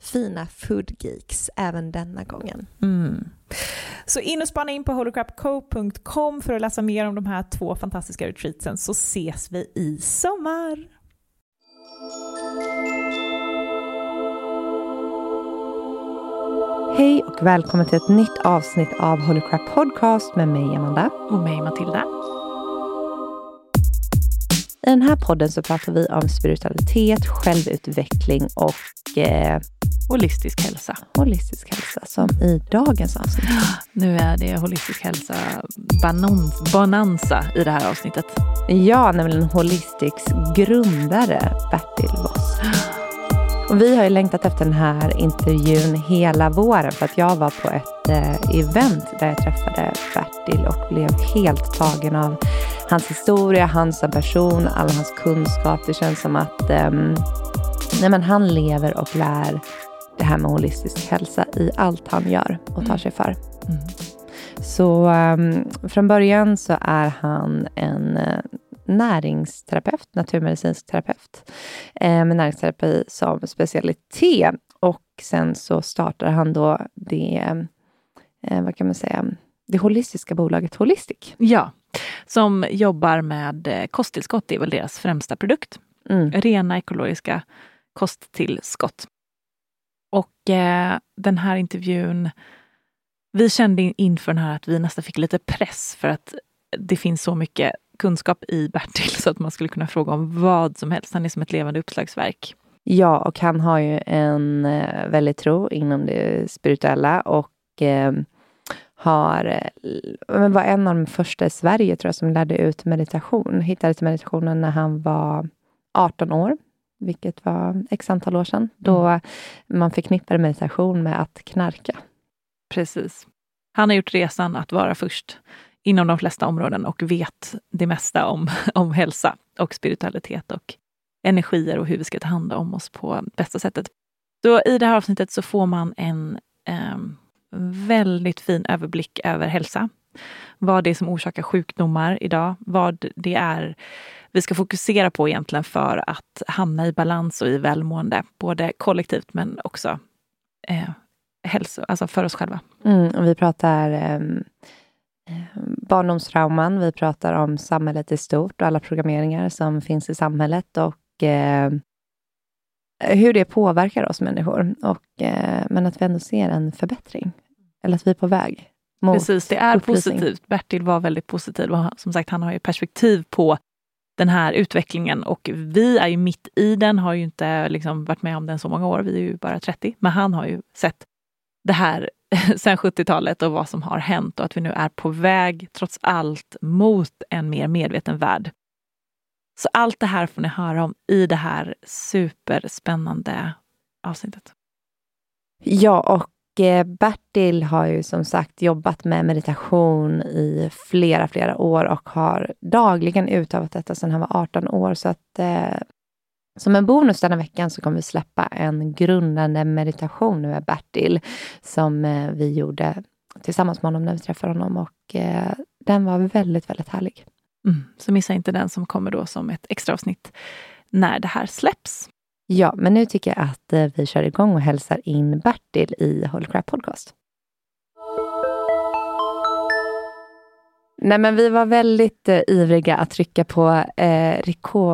fina foodgeeks även denna gången. Mm. Så in och spana in på holocrapco.com för att läsa mer om de här två fantastiska retreatsen så ses vi i sommar. Hej och välkommen till ett nytt avsnitt av Holy Crap Podcast med mig Amanda. Och mig Matilda. I den här podden så pratar vi om spiritualitet, självutveckling och eh, holistisk hälsa. Holistisk hälsa, som i dagens avsnitt. Nu är det holistisk hälsa bonanza i det här avsnittet. Ja, nämligen Holistics grundare Bertil Voss. Och vi har ju längtat efter den här intervjun hela våren för att jag var på ett eh, event där jag träffade Bertil och blev helt tagen av hans historia, hans person, all hans kunskap. Det känns som att eh, nej men han lever och lär det här med holistisk hälsa i allt han gör och tar mm. sig för. Mm. Så um, från början så är han en uh, näringsterapeut, naturmedicinsk terapeut eh, med näringsterapi som specialitet. Och sen så startar han då det, eh, vad kan man säga, det holistiska bolaget Holistic. Ja, som jobbar med eh, kosttillskott, det är väl deras främsta produkt. Mm. Rena ekologiska kosttillskott. Och eh, den här intervjun, vi kände inför den här att vi nästan fick lite press för att det finns så mycket kunskap i Bertil så att man skulle kunna fråga om vad som helst. Han är som ett levande uppslagsverk. Ja, och han har ju en eh, väldig tro inom det spirituella och eh, har, eh, var en av de första i Sverige tror jag som lärde ut meditation. Hittade till meditationen när han var 18 år vilket var x antal år sedan, då mm. man förknippade meditation med att knarka. Precis. Han har gjort resan att vara först inom de flesta områden och vet det mesta om, om hälsa och spiritualitet och energier och hur vi ska ta hand om oss på bästa sättet. Så i det här avsnittet så får man en, eh, väldigt fin överblick över hälsa. Vad det är som orsakar sjukdomar idag, vad det är vi ska fokusera på egentligen för att hamna i balans och i välmående, både kollektivt men också eh, hälso, alltså för oss själva. Mm, och vi pratar eh, barndomstrauman, vi pratar om samhället i stort och alla programmeringar som finns i samhället och eh, hur det påverkar oss människor. Och, eh, men att vi ändå ser en förbättring, eller att vi är på väg. Mot Precis, det är upplysning. positivt. Bertil var väldigt positiv och som sagt, han har ju perspektiv på den här utvecklingen och vi är ju mitt i den, har ju inte liksom varit med om den så många år, vi är ju bara 30, men han har ju sett det här sen 70-talet och vad som har hänt och att vi nu är på väg, trots allt, mot en mer medveten värld. Så allt det här får ni höra om i det här superspännande avsnittet. Ja, och eh, Bertil har ju som sagt jobbat med meditation i flera, flera år och har dagligen utövat detta sedan han var 18 år. Så att eh, som en bonus denna veckan så kommer vi släppa en grundande meditation med Bertil som eh, vi gjorde tillsammans med honom när vi träffade honom och eh, den var väldigt, väldigt härlig. Mm, så missa inte den som kommer då som ett extra avsnitt när det här släpps. Ja, men nu tycker jag att eh, vi kör igång och hälsar in Bertil i Holy Crap Podcast. Nej, men vi var väldigt eh, ivriga att trycka på eh,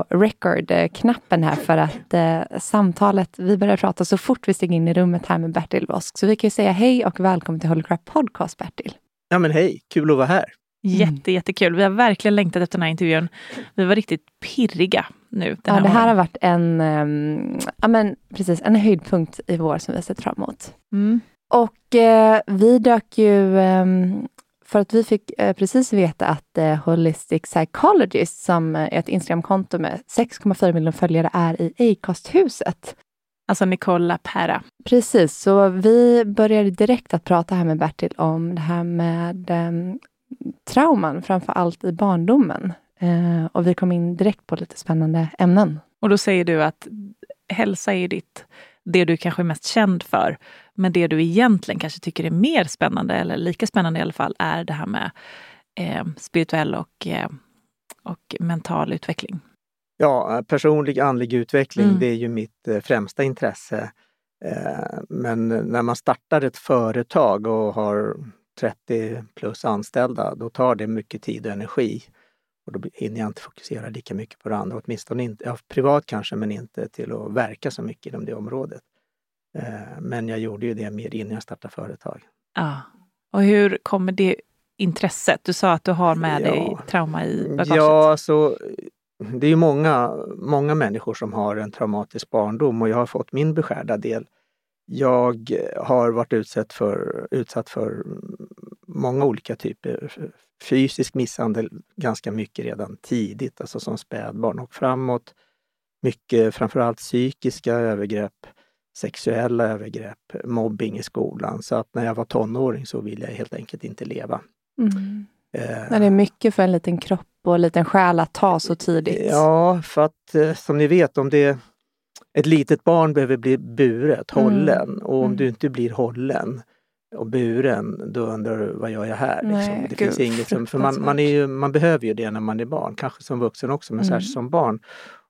record-knappen här för att eh, samtalet, vi började prata så fort vi steg in i rummet här med Bertil Vosk. Så vi kan ju säga hej och välkommen till Holy Crap Podcast, Bertil. Ja, men hej, kul att vara här. Jätte, jättekul. Vi har verkligen längtat efter den här intervjun. Vi var riktigt pirriga nu. ja, det här har varit en, um, ja, men precis, en höjdpunkt i vår som vi har sett fram emot. Mm. Och uh, vi dök ju, um, för att vi fick uh, precis veta att uh, Holistic Psychologist, som är ett Instagramkonto med 6,4 miljoner följare, är i Acast-huset. Alltså Nicola Pera. Precis, så vi började direkt att prata här med Bertil om det här med um, trauman, framför allt i barndomen. Eh, och vi kom in direkt på lite spännande ämnen. Och då säger du att hälsa är ditt, det du kanske är mest känd för. Men det du egentligen kanske tycker är mer spännande, eller lika spännande i alla fall, är det här med eh, spirituell och, eh, och mental utveckling. Ja, personlig andlig utveckling, mm. det är ju mitt eh, främsta intresse. Eh, men när man startar ett företag och har 30 plus anställda, då tar det mycket tid och energi. Och då hinner jag inte fokusera lika mycket på det andra, åtminstone inte, ja, privat kanske, men inte till att verka så mycket inom det området. Eh, men jag gjorde ju det mer innan jag startade företag. Ja. Och hur kommer det intresset? Du sa att du har med ja. dig trauma i bagaget. Ja, så det är ju många, många människor som har en traumatisk barndom och jag har fått min beskärda del. Jag har varit utsatt för, utsatt för många olika typer. Fysisk misshandel ganska mycket redan tidigt, alltså som spädbarn och framåt. Mycket, framförallt psykiska övergrepp, sexuella övergrepp, mobbing i skolan. Så att när jag var tonåring så ville jag helt enkelt inte leva. Mm. Eh, det är mycket för en liten kropp och en liten själ att ta så tidigt. Ja, för att eh, som ni vet, om det ett litet barn behöver bli buret, hållen. Mm. Och om mm. du inte blir hållen och buren, då undrar du vad gör jag här? Liksom. Nej, det finns inget som, för man, man, är ju, man behöver ju det när man är barn, kanske som vuxen också, men mm. särskilt som barn.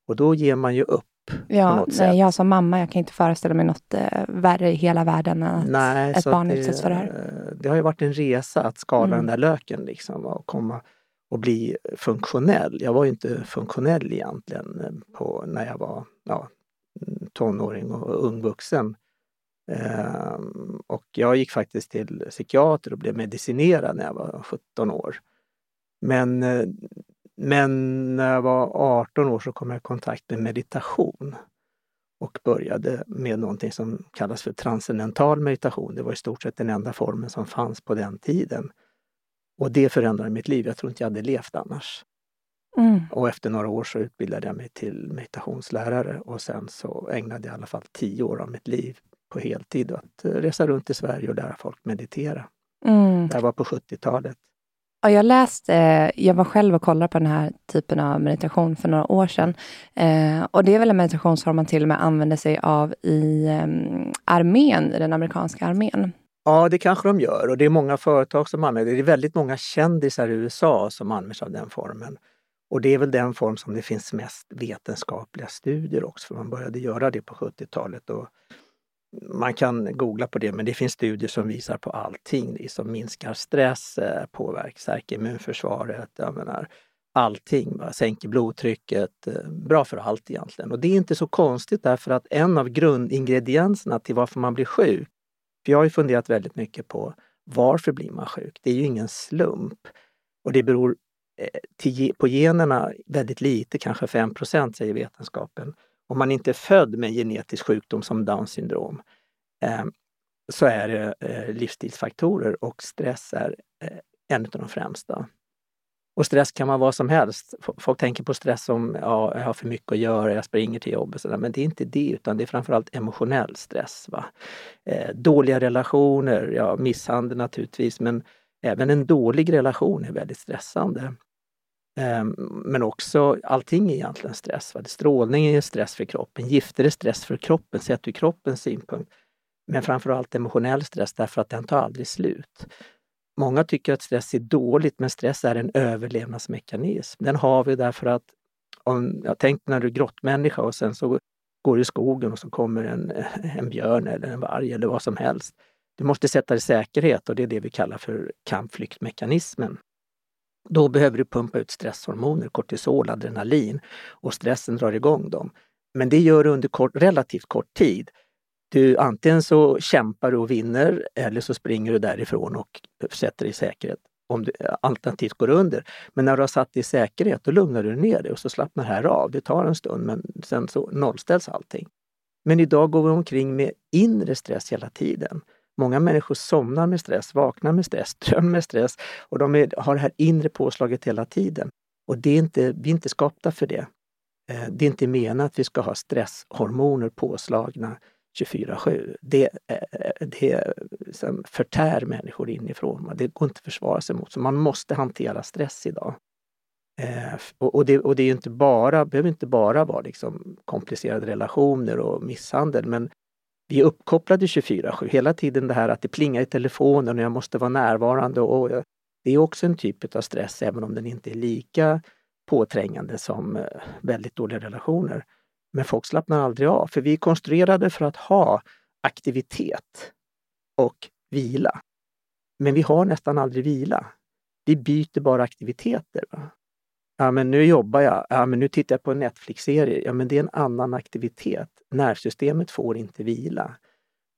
Och då ger man ju upp. Ja, nej, jag som mamma, jag kan inte föreställa mig något eh, värre i hela världen än att nej, ett barn det, utsätts för det här. Det har ju varit en resa att skala mm. den där löken liksom och komma och bli funktionell. Jag var ju inte funktionell egentligen eh, på, när jag var ja, tonåring och ung vuxen. Ehm, och jag gick faktiskt till psykiater och blev medicinerad när jag var 17 år. Men, eh, men när jag var 18 år så kom jag i kontakt med meditation och började med någonting som kallas för transcendental meditation. Det var i stort sett den enda formen som fanns på den tiden. Och det förändrade mitt liv. Jag tror inte jag hade levt annars. Mm. Och efter några år så utbildade jag mig till meditationslärare och sen så ägnade jag i alla fall tio år av mitt liv på heltid att resa runt i Sverige och lära folk meditera. Mm. Det här var på 70-talet. Ja, jag läste, jag var själv och kollade på den här typen av meditation för några år sedan. Eh, och det är väl en meditationsform man till och med använder sig av i eh, armén, i den amerikanska armén. Ja, det kanske de gör och det är många företag som använder det. Det är väldigt många kändisar i USA som använder sig av den formen. Och det är väl den form som det finns mest vetenskapliga studier också, för man började göra det på 70-talet. Och man kan googla på det, men det finns studier som visar på allting. som minskar stress, eh, påverkar, stärker immunförsvaret, jag menar, allting. Va? Sänker blodtrycket, eh, bra för allt egentligen. Och det är inte så konstigt därför att en av grundingredienserna till varför man blir sjuk, för jag har ju funderat väldigt mycket på varför blir man sjuk? Det är ju ingen slump. Och det beror eh, till, på generna väldigt lite, kanske 5 säger vetenskapen. Om man inte är född med en genetisk sjukdom som Downs syndrom eh, så är det eh, livsstilsfaktorer och stress är eh, en av de främsta. Och stress kan vara vad som helst. Folk tänker på stress som ja, jag har för mycket att göra, jag springer till jobbet. Sådär. men det är inte det, utan det är framförallt emotionell stress. Va? Eh, dåliga relationer, ja misshandel naturligtvis, men även en dålig relation är väldigt stressande. Ehm, men också allting är egentligen stress. Va? Strålning är stress för kroppen, gifter är stress för kroppen sett ur kroppens synpunkt. Men framförallt emotionell stress därför att den tar aldrig slut. Många tycker att stress är dåligt, men stress är en överlevnadsmekanism. Den har vi därför att, om, jag tänkte när du är grottmänniska och sen så går du i skogen och så kommer en, en björn eller en varg eller vad som helst. Du måste sätta dig i säkerhet och det är det vi kallar för kampflyktmekanismen. Då behöver du pumpa ut stresshormoner, kortisol, adrenalin och stressen drar igång dem. Men det gör du under kort, relativt kort tid. Du, antingen så kämpar du och vinner eller så springer du därifrån och sätter dig i säkerhet. Om du alternativt går under. Men när du har satt dig i säkerhet, då lugnar du ner dig och så slappnar det här av. Det tar en stund men sen så nollställs allting. Men idag går vi omkring med inre stress hela tiden. Många människor somnar med stress, vaknar med stress, drömmer med stress och de är, har det här inre påslaget hela tiden. Och det är inte, vi är inte skapta för det. Eh, det är inte menat att vi ska ha stresshormoner påslagna 24-7. Det, eh, det förtär människor inifrån. Det går inte att försvara sig mot. Så man måste hantera stress idag. Eh, och, det, och det är inte bara, behöver inte bara vara liksom komplicerade relationer och misshandel, men vi är uppkopplade 24-7. Hela tiden det här att det plingar i telefonen och jag måste vara närvarande. Och det är också en typ av stress, även om den inte är lika påträngande som eh, väldigt dåliga relationer. Men folk slappnar aldrig av, för vi är konstruerade för att ha aktivitet och vila. Men vi har nästan aldrig vila. Vi byter bara aktiviteter. Va? Ja, men nu jobbar jag. Ja, men nu tittar jag på en Netflix-serie. Ja, men det är en annan aktivitet. Nervsystemet får inte vila.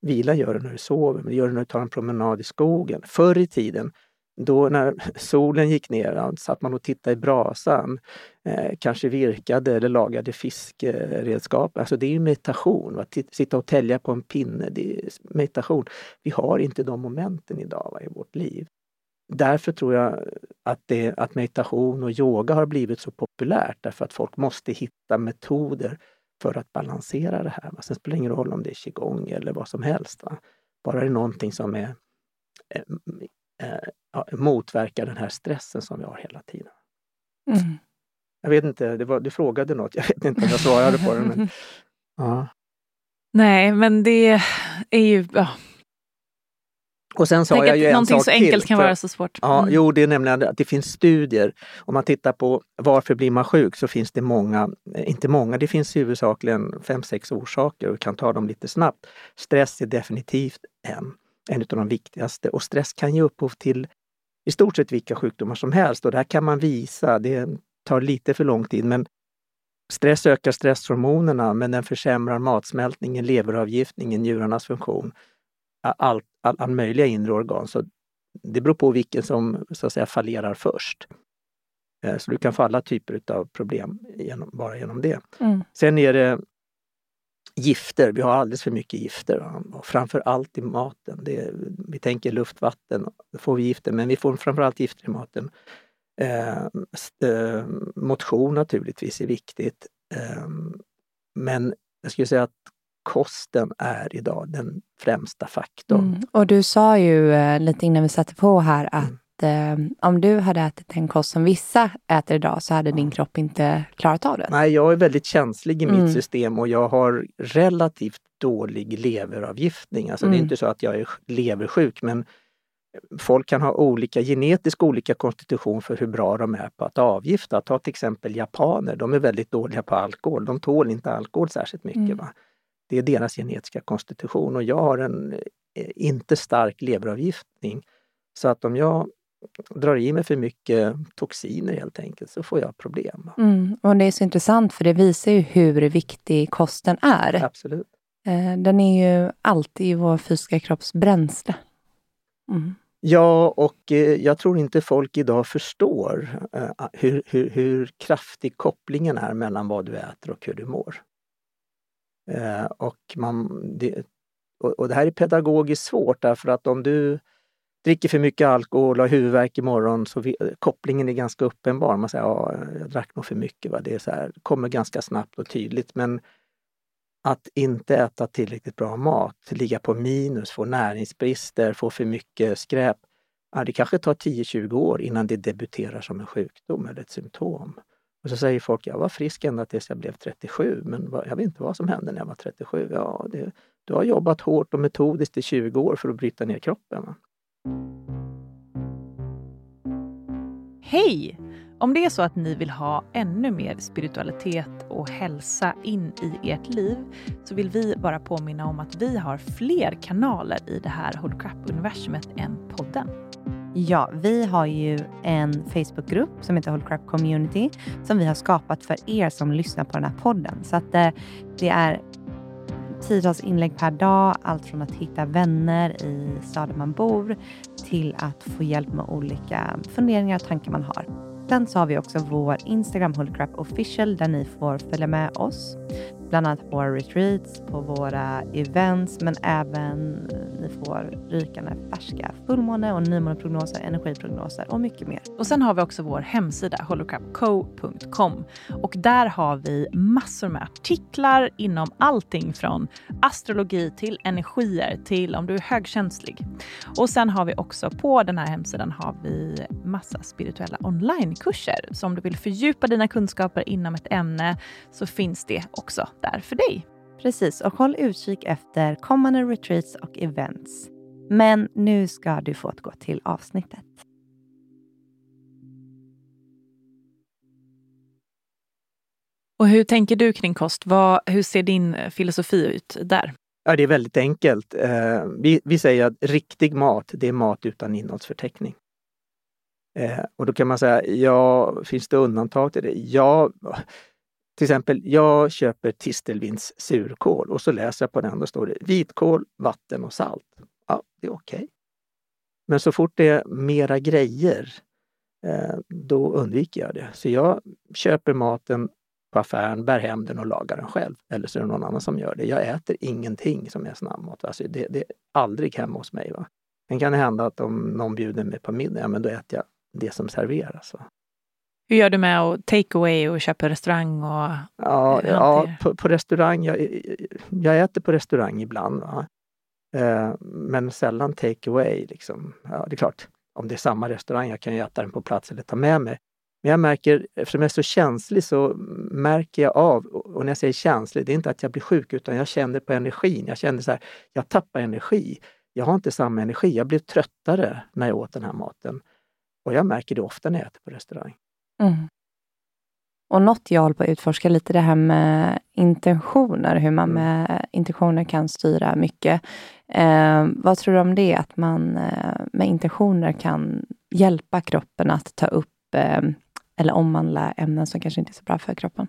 Vila gör du när du sover, men det gör du när du tar en promenad i skogen. Förr i tiden då när solen gick ner satt man och tittade i brasan, eh, kanske virkade eller lagade fiskeredskap. Alltså det är meditation. Va? sitta och tälja på en pinne, det är meditation. Vi har inte de momenten idag va, i vårt liv. Därför tror jag att, det, att meditation och yoga har blivit så populärt därför att folk måste hitta metoder för att balansera det här. Sen spelar det ingen roll om det är qigong eller vad som helst. Va? Bara det är någonting som är eh, eh, motverkar den här stressen som vi har hela tiden. Mm. Jag vet inte, var, du frågade något, jag vet inte om jag svarade på det. Men, ja. Nej, men det är ju... Ja. Och sen sa jag ju en någonting sak så enkelt till, kan vara så svårt. Mm. Ja, jo, det är nämligen att det finns studier. Om man tittar på varför blir man sjuk så finns det många, eh, inte många, det finns huvudsakligen fem, sex orsaker och vi kan ta dem lite snabbt. Stress är definitivt en en av de viktigaste. Och stress kan ge upphov till i stort sett vilka sjukdomar som helst. Och det här kan man visa, det tar lite för lång tid, men stress ökar stresshormonerna, men den försämrar matsmältningen, leveravgiftningen, njurarnas funktion, all, all, all möjliga inre organ. Så det beror på vilken som så att säga fallerar först. Eh, så du kan få alla typer av problem genom, bara genom det. Mm. Sen är det gifter. Vi har alldeles för mycket gifter. Och framför allt i maten. Det, vi tänker luft, vatten, då får vi gifter, men vi får framförallt gifter i maten. Eh, eh, motion naturligtvis är viktigt. Eh, men jag skulle säga att kosten är idag den främsta faktorn. Mm. Och du sa ju eh, lite innan vi satte på här att mm eh, om du hade ätit den kost som vissa äter idag så hade din kropp inte klarat av det? Nej, jag är väldigt känslig i mitt mm. system och jag har relativt dålig leveravgiftning. Alltså Mm. det är inte så att jag är leversjuk men folk kan ha olika genetisk olika konstitution för hur bra de är på att avgifta. Ta till exempel japaner, de är väldigt dåliga på alkohol. De tål inte alkohol särskilt mycket. Mm. Det är deras genetiska konstitution och jag har en eh, inte stark leveravgiftning. Så att om jag drar i mig för mycket toxiner helt enkelt så får jag problem. Mm. Och det är så intressant för det visar ju hur viktig kosten är. Absolut. Eh, Den är ju alltid i vår fysiska kropps bränsle. Mm. Ja, och eh, jag tror inte folk idag förstår hur, hur, hur kraftig kopplingen är mellan vad du äter och hur du mår. Eh, och, man, det, och, och det här är pedagogiskt svårt därför att om du dricker för mycket alkohol och har huvudvärk imorgon så vi, kopplingen är ganska uppenbar. Man säger ja, jag drack nog för mycket. Va? Det är så här, kommer ganska snabbt och tydligt. Men att inte äta tillräckligt bra mat, ligga på minus, få näringsbrister, få för mycket skräp. Ja, det kanske tar 10-20 år innan det debuterar som en sjukdom eller ett symptom. Och så säger folk, jag var frisk ända tills jag blev 37, men jag vet inte vad som hände när jag var 37. Ja, det, du har jobbat hårt och metodiskt i 20 år för att bryta ner kroppen. Va? Hej! Om det är så att ni vill ha ännu mer spiritualitet och hälsa in i ert liv så vill vi bara påminna om att vi har fler kanaler i det här Hold Crap-universumet än podden. Ja, vi har ju en Facebookgrupp som heter Hold Crap Community som vi har skapat för er som lyssnar på den här podden. Så att eh, det är tiotals inlägg per dag, allt från att hitta vänner i staden man bor till att få hjälp med olika funderingar och tankar man har. Sen så har vi också vår Instagram Hold Crap Official där ni får följa med oss. Bland annat på våra retreats, på våra events, men även ni får rykande färska fullmåne och nymåneprognoser, energiprognoser och mycket mer. Och sen har vi också vår hemsida holocrapco.com och där har vi massor med artiklar inom allting från astrologi till energier till om du är högkänslig. Och sen har vi också på den här hemsidan har vi massa spirituella onlinekurser. Så om du vill fördjupa dina kunskaper inom ett ämne så finns det också där för dig. Precis, och håll utkik efter kommande retreats och events. Men nu ska du få gå till avsnittet. Och hur tänker du kring kost? Vad, hur ser din filosofi ut där? Ja, det är väldigt enkelt. Eh, vi, vi säger att riktig mat, det är mat utan innehållsförteckning. Eh, och då kan man säga, ja, finns det undantag till det? Ja, till exempel, jag köper Tistelvinds surkål och så läser jag på den, då står det vitkål, vatten och salt. Ja, det är okej. Okay. Men så fort det är mera grejer, eh, då undviker jag det. Så jag köper maten på affären, bär hem den och lagar den själv. Eller så är det någon annan som gör det. Jag äter ingenting som är snabbmat. Alltså det, det är aldrig hemma hos mig. Va? Sen kan det hända att om någon bjuder mig på middag, ja, men då äter jag det som serveras. Va? Hur gör du med att take away och köpa restaurang? Och ja, ja på, på, restaurang. Jag, jag äter på restaurang ibland. Eh, men sällan take away. Liksom. Ja, det är klart, om det är samma restaurang, jag kan ju äta den på plats eller ta med mig. Men jag märker, eftersom jag är så känslig så märker jag av, och när jag säger känslig, det är inte att jag blir sjuk utan jag känner på energin. Jag känner så här, jag tappar energi. Jag har inte samma energi. Jag blev tröttare när jag åt den här maten. Och jag märker det ofta när jag äter på restaurang. Mm. Och något jag håller på att utforska lite det här med intentioner, hur man med intentioner kan styra mycket. Eh, vad tror du om det, att man eh, med intentioner kan hjälpa kroppen att ta upp eh, eller omvandla ämnen som kanske inte är så bra för kroppen?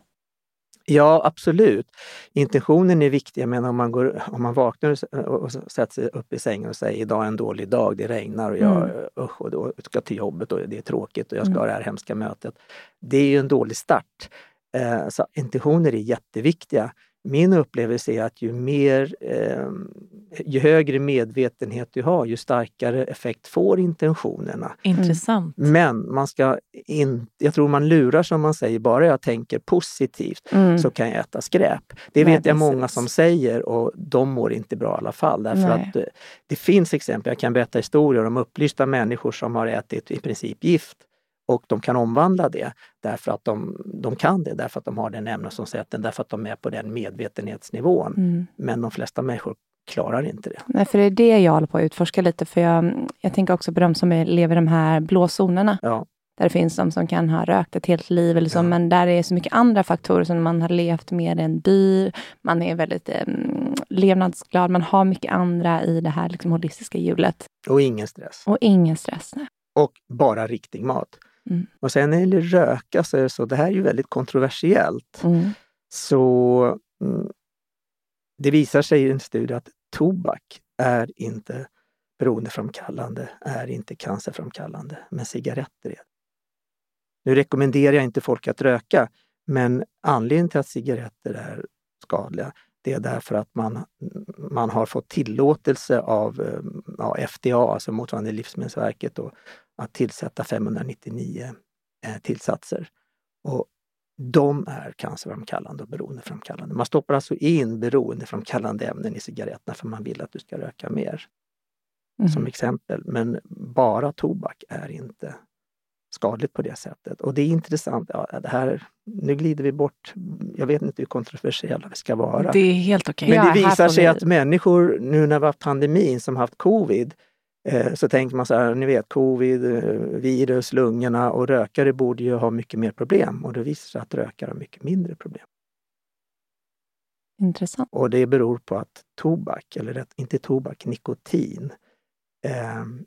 Ja, absolut. Intentionen är viktig. Jag menar om man, går, om man vaknar och sätter sig upp i sängen och säger idag är en dålig dag, det regnar och jag mm. usch, och då ska till jobbet och det är tråkigt och jag ska mm. ha det här hemska mötet. Det är ju en dålig start. Eh, så intentioner är jätteviktiga. Min upplevelse är att ju mer, eh, ju högre medvetenhet du har, ju starkare effekt får intentionerna. Intressant. Mm. Men man ska in, jag tror man lurar som man säger, bara jag tänker positivt mm. så kan jag äta skräp. Det Nej, vet jag precis. många som säger och de mår inte bra i alla fall. Därför Nej. att det finns exempel, jag kan berätta historier om upplysta människor som har ätit i princip gift Och de kan omvandla det därför att de, de kan det, därför att de har den ämnesomsättningen, därför att de är på den medvetenhetsnivån. Mm. Men de flesta människor klarar inte det. Nej, för det är det jag håller på att utforska lite, för jag, jag tänker också på de som lever i de här blå zonerna. Ja. Där det finns de som kan ha rökt ett helt liv, eller så, ja. men där det är så mycket andra faktorer, som man har levt med en by, man är väldigt eh, levnadsglad, man har mycket andra i det här liksom, holistiska hjulet. Och ingen stress. Och ingen stress. Nej. Och bara riktig mat. Mm. Och sen när det gäller röka så är det så, det här är ju väldigt kontroversiellt. Mm. Så mm, det visar sig i en studie att tobak är inte beroendeframkallande, är inte cancerframkallande, men cigaretter är Nu rekommenderar jag inte folk att röka, men anledningen till att cigaretter är skadliga, det är därför att man, man har fått tillåtelse av eh, ja, FDA, alltså motsvarande Livsmedelsverket, då, att tillsätta 599 eh, tillsatser. Och de är cancerframkallande och beroendeframkallande. Man stoppar alltså in beroendeframkallande ämnen i cigaretterna för man vill att du ska röka mer. Mm. Som exempel. Men bara tobak är inte skadligt på det sättet. Och det är intressant. Ja, det här, nu glider vi bort. Jag vet inte hur kontroversiella vi ska vara. Det är helt okej. Okay. Men det ja, visar sig vi... att människor, nu när vi har haft pandemin, som haft covid, så tänker man så här, ni vet covid, eh, virus, lungorna och rökare borde ju ha mycket mer problem och det visar sig att rökare har mycket mindre problem. Intressant. Och det beror på att tobak, eller inte tobak, nikotin, ehm,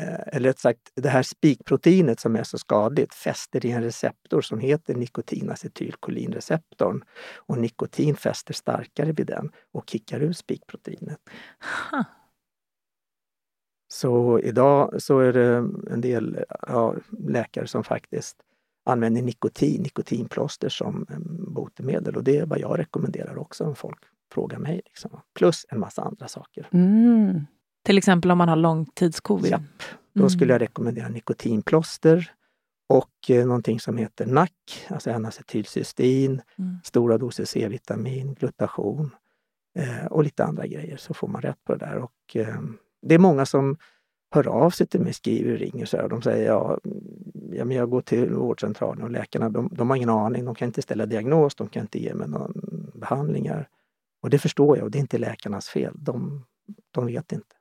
eh, eller rätt sagt det här spikproteinet som är så skadligt fäster i en receptor som heter nikotinacetylkolinreceptorn. Och nikotin fäster starkare vid den och kickar ut spikproteinet. Huh. Så idag så är det en del ja, läkare som faktiskt använder nikotin, nikotinplåster som botemedel och det är vad jag rekommenderar också om folk frågar mig. Liksom. Plus en massa andra saker. Mm. Till exempel om man har långtidscovid? Ja, då mm. skulle jag rekommendera nikotinplåster och eh, någonting som heter NAC, alltså N-acetylcystein, mm. stora doser C-vitamin, glutation eh, och lite andra grejer så får man rätt på det där. Och, eh, det är många som hör av sig till mig, skriver och ringer så här, och de säger ja, ja men jag går till vårdcentralen och läkarna de, de har ingen aning, de kan inte ställa diagnos, de kan inte ge mig någon behandlingar. Och det förstår jag och det är inte läkarnas fel, de, de vet inte.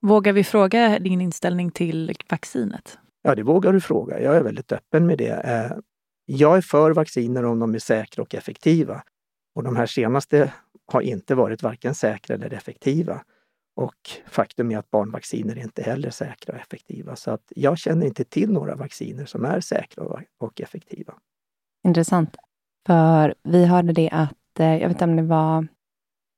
Vågar vi fråga din inställning till vaccinet? Ja, det vågar du fråga. Jag är väldigt öppen med det. Eh, jag är för vacciner om de är säkra och effektiva. Och de här senaste har inte varit varken säkra eller effektiva. Och faktum är att barnvacciner är inte heller säkra och effektiva. Så att jag känner inte till några vacciner som är säkra och effektiva. Intressant. För vi hörde det att, eh, jag vet inte om det var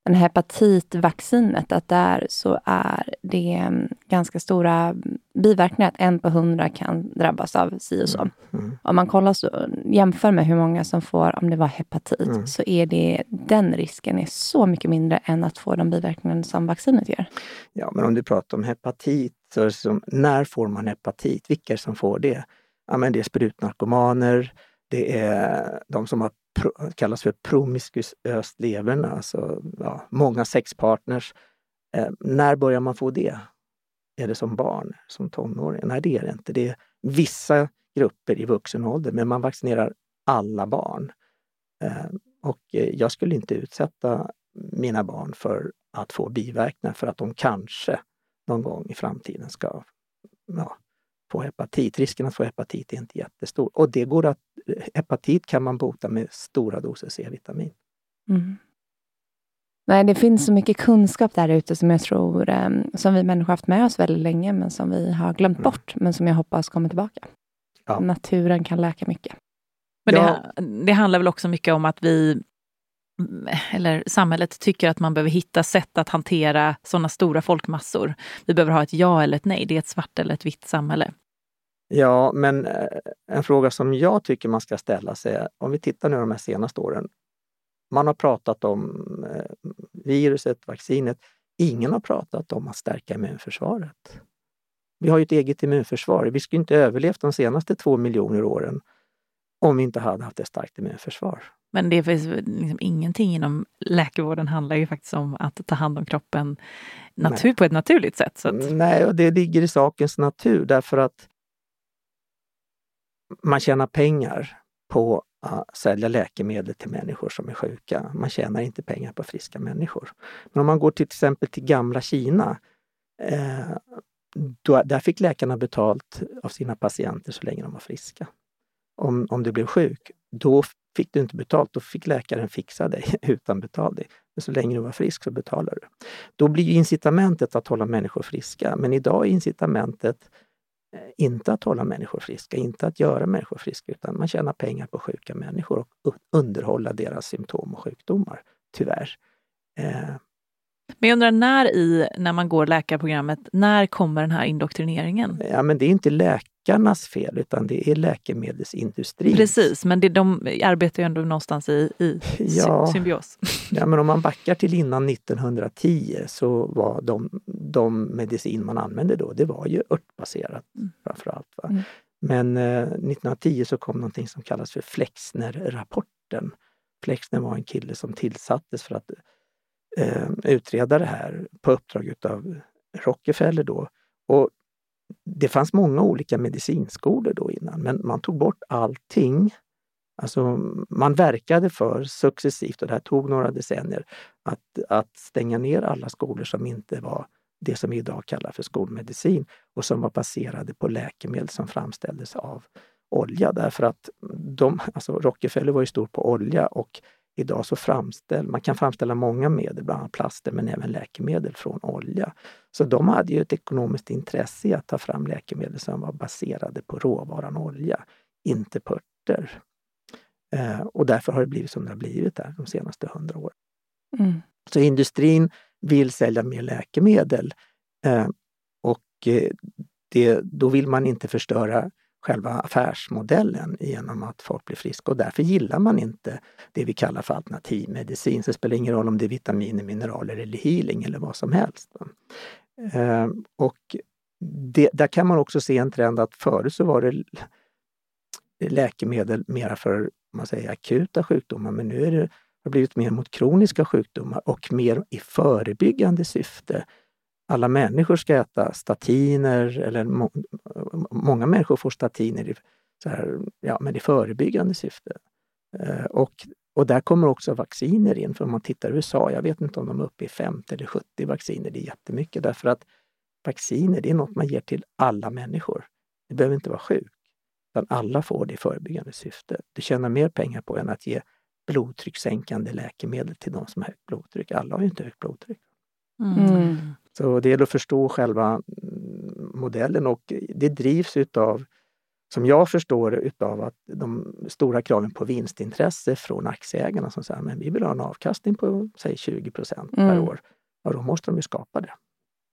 men hepatitvaccinet, att där så är det mm, ganska stora biverkningar. Att en på hundra kan drabbas av si och så. Mm. Mm. Om man kollar så, jämför med hur många som får, om det var hepatit, mm. så är det, den risken är så mycket mindre än att få de biverkningar som vaccinet ger. Ja, men om du pratar om hepatit, så som, när får man hepatit? Vilka som får det? Ja, men det är sprutnarkomaner, det är de som har kallas för promiskuöst leverne, alltså ja, många sexpartners. Eh, när börjar man få det? Är det som barn, som tonåring? Nej, det är det inte. Det är vissa grupper i vuxen ålder, men man vaccinerar alla barn. Eh, och eh, jag skulle inte utsätta mina barn för att få biverkningar för att de kanske någon gång i framtiden ska ja, få hepatit. Risken att få hepatit är inte jättestor. Och det går att, hepatit kan man bota med stora doser C-vitamin. Mm. Nej, det finns så mycket kunskap där ute som jag tror, um, som vi människor haft med oss väldigt länge, men som vi har glömt mm. bort, men som jag hoppas kommer tillbaka. Ja. Naturen kan läka mycket. Men det, det handlar väl också mycket om att vi eller samhället tycker att man behöver hitta sätt att hantera sådana stora folkmassor. Vi behöver ha ett ja eller ett nej. Det är ett svart eller ett vitt samhälle. Ja, men eh, en fråga som jag tycker man ska ställa sig om vi tittar nu de här senaste åren. Man har pratat om eh, viruset, vaccinet. Ingen har pratat om att stärka immunförsvaret. Vi har ju ett eget immunförsvar. Vi skulle inte överlevt de senaste två miljoner åren om vi inte hade haft ett starkt immunförsvar. Men det finns liksom ingenting inom läkarvården handlar ju faktiskt om att ta hand om kroppen natur, på ett naturligt sätt. Att... Nej, och det ligger i sakens natur därför att man tjänar pengar på att sälja läkemedel till människor som är sjuka. Man tjänar inte pengar på friska människor. Men om man går till, till exempel till gamla Kina, eh, då, där fick läkarna betalt av sina patienter så länge de var friska. Om, om du blev sjuk, då fick du inte betalt. Då fick läkaren fixa dig utan betalning. Men så länge du var frisk så betalar du. Då blir incitamentet att hålla människor friska. Men idag är incitamentet eh, inte att hålla människor friska, inte att göra människor friska, utan man tjänar pengar på sjuka människor och underhålla deras symptom och sjukdomar, tyvärr. Eh, men jag undrar när i, när man går läkarprogrammet, när kommer den här indoktrineringen? Ja, men det är inte läkarnas fel, utan det är läkemedelsindustrin. Precis, men det, de arbetar ju ändå någonstans i, i ja, symbios. Ja, men om man backar till innan 1910 så var de, de medicin man använde då, det var ju örtbaserat mm. framförallt. Va? Mm. Men eh, 1910 så kom någonting som kallas för Flexner-rapporten. Flexner var en kille som tillsattes för att eh, utreda det här på uppdrag av Rockefeller då. Och det fanns många olika medicinskolor då innan, men man tog bort allting. Alltså man verkade för successivt, och det här tog några decennier, att, att stänga ner alla skolor som inte var det som vi idag kallar för skolmedicin och som var baserade på läkemedel som framställdes av olja. Därför att de, alltså Rockefeller var ju stor på olja och idag så framställer man kan framställa många medel, bland annat plaster, men även läkemedel från olja. Så de hade ju ett ekonomiskt intresse i att ta fram läkemedel som var baserade på råvaran olja, inte på örter. Eh, och därför har det blivit som det har blivit där de senaste hundra åren. Mm. Så industrin vill sälja mer läkemedel eh, och eh, det, då vill man inte förstöra själva affärsmodellen genom att folk blir friska och därför gillar man inte det vi kallar för alternativmedicin. Så det spelar ingen roll om det är vitaminer, mineraler eller healing eller vad som helst. Ehm, och det, där kan man också se en trend att förut så var det läkemedel mera för man säger, akuta sjukdomar men nu är det, har det blivit mer mot kroniska sjukdomar och mer i förebyggande syfte alla människor ska äta statiner, eller må, många människor får statiner i, så här, ja, men i förebyggande syfte. Eh, och, och där kommer också vacciner in, för om man tittar i USA, jag vet inte om de är uppe i 50 eller 70 vacciner, det är jättemycket därför att vacciner det är något man ger till alla människor. Det behöver inte vara sjuk, utan alla får det i förebyggande syfte. Du tjänar mer pengar på än att ge blodtryckssänkande läkemedel till de som har högt blodtryck. Alla har ju inte högt blodtryck. Mm. Så det gäller att förstå själva mm, modellen och det drivs utav, som jag förstår utav att de stora kraven på vinstintresse från aktieägarna som säger men vi vill ha en avkastning på säg 20 procent per mm. år. Ja, då måste de ju skapa det.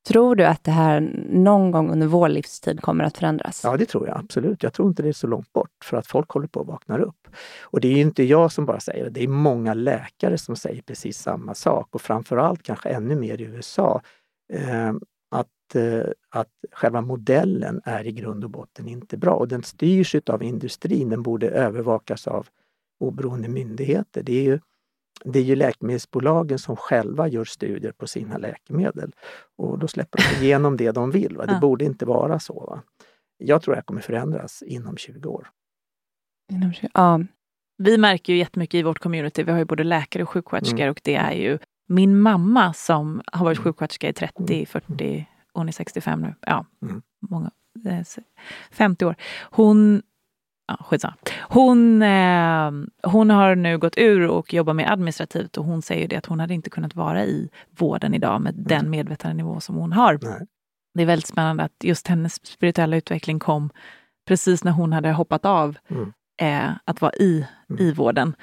Tror du att det här någon gång under vår livstid kommer att förändras? Ja, det tror jag absolut. Jag tror inte det är så långt bort för att folk håller på att vakna upp. Och det är inte jag som bara säger det, det är många läkare som säger precis samma sak och framförallt kanske ännu mer i USA att, eh, att själva modellen är i grund och botten inte bra och den styrs av industrin. Den borde övervakas av oberoende myndigheter. Det är ju, det är ju läkemedelsbolagen som själva gör studier på sina läkemedel och då släpper de igenom det de vill. Va? Det ja. borde inte vara så. Va? Jag tror det kommer förändras inom 20 år. Inom 20, ja. Vi märker ju jättemycket i vårt community, vi har ju både läkare och sjuksköterskor mm. och det är ju min mamma som har varit mm. sjuksköterska i 30, 40, mm. hon är 65 nu, ja, mm. många, 50 år. Hon Ja, skitsamma. Hon, eh, hon har nu gått ur och jobbar med administrativt och hon säger det att hon hade inte kunnat vara i vården idag med mm. den medvetandenivå som hon har. Nej. Det är väldigt spännande att just hennes spirituella utveckling kom precis när hon hade hoppat av mm. eh, att vara i, mm. i vården.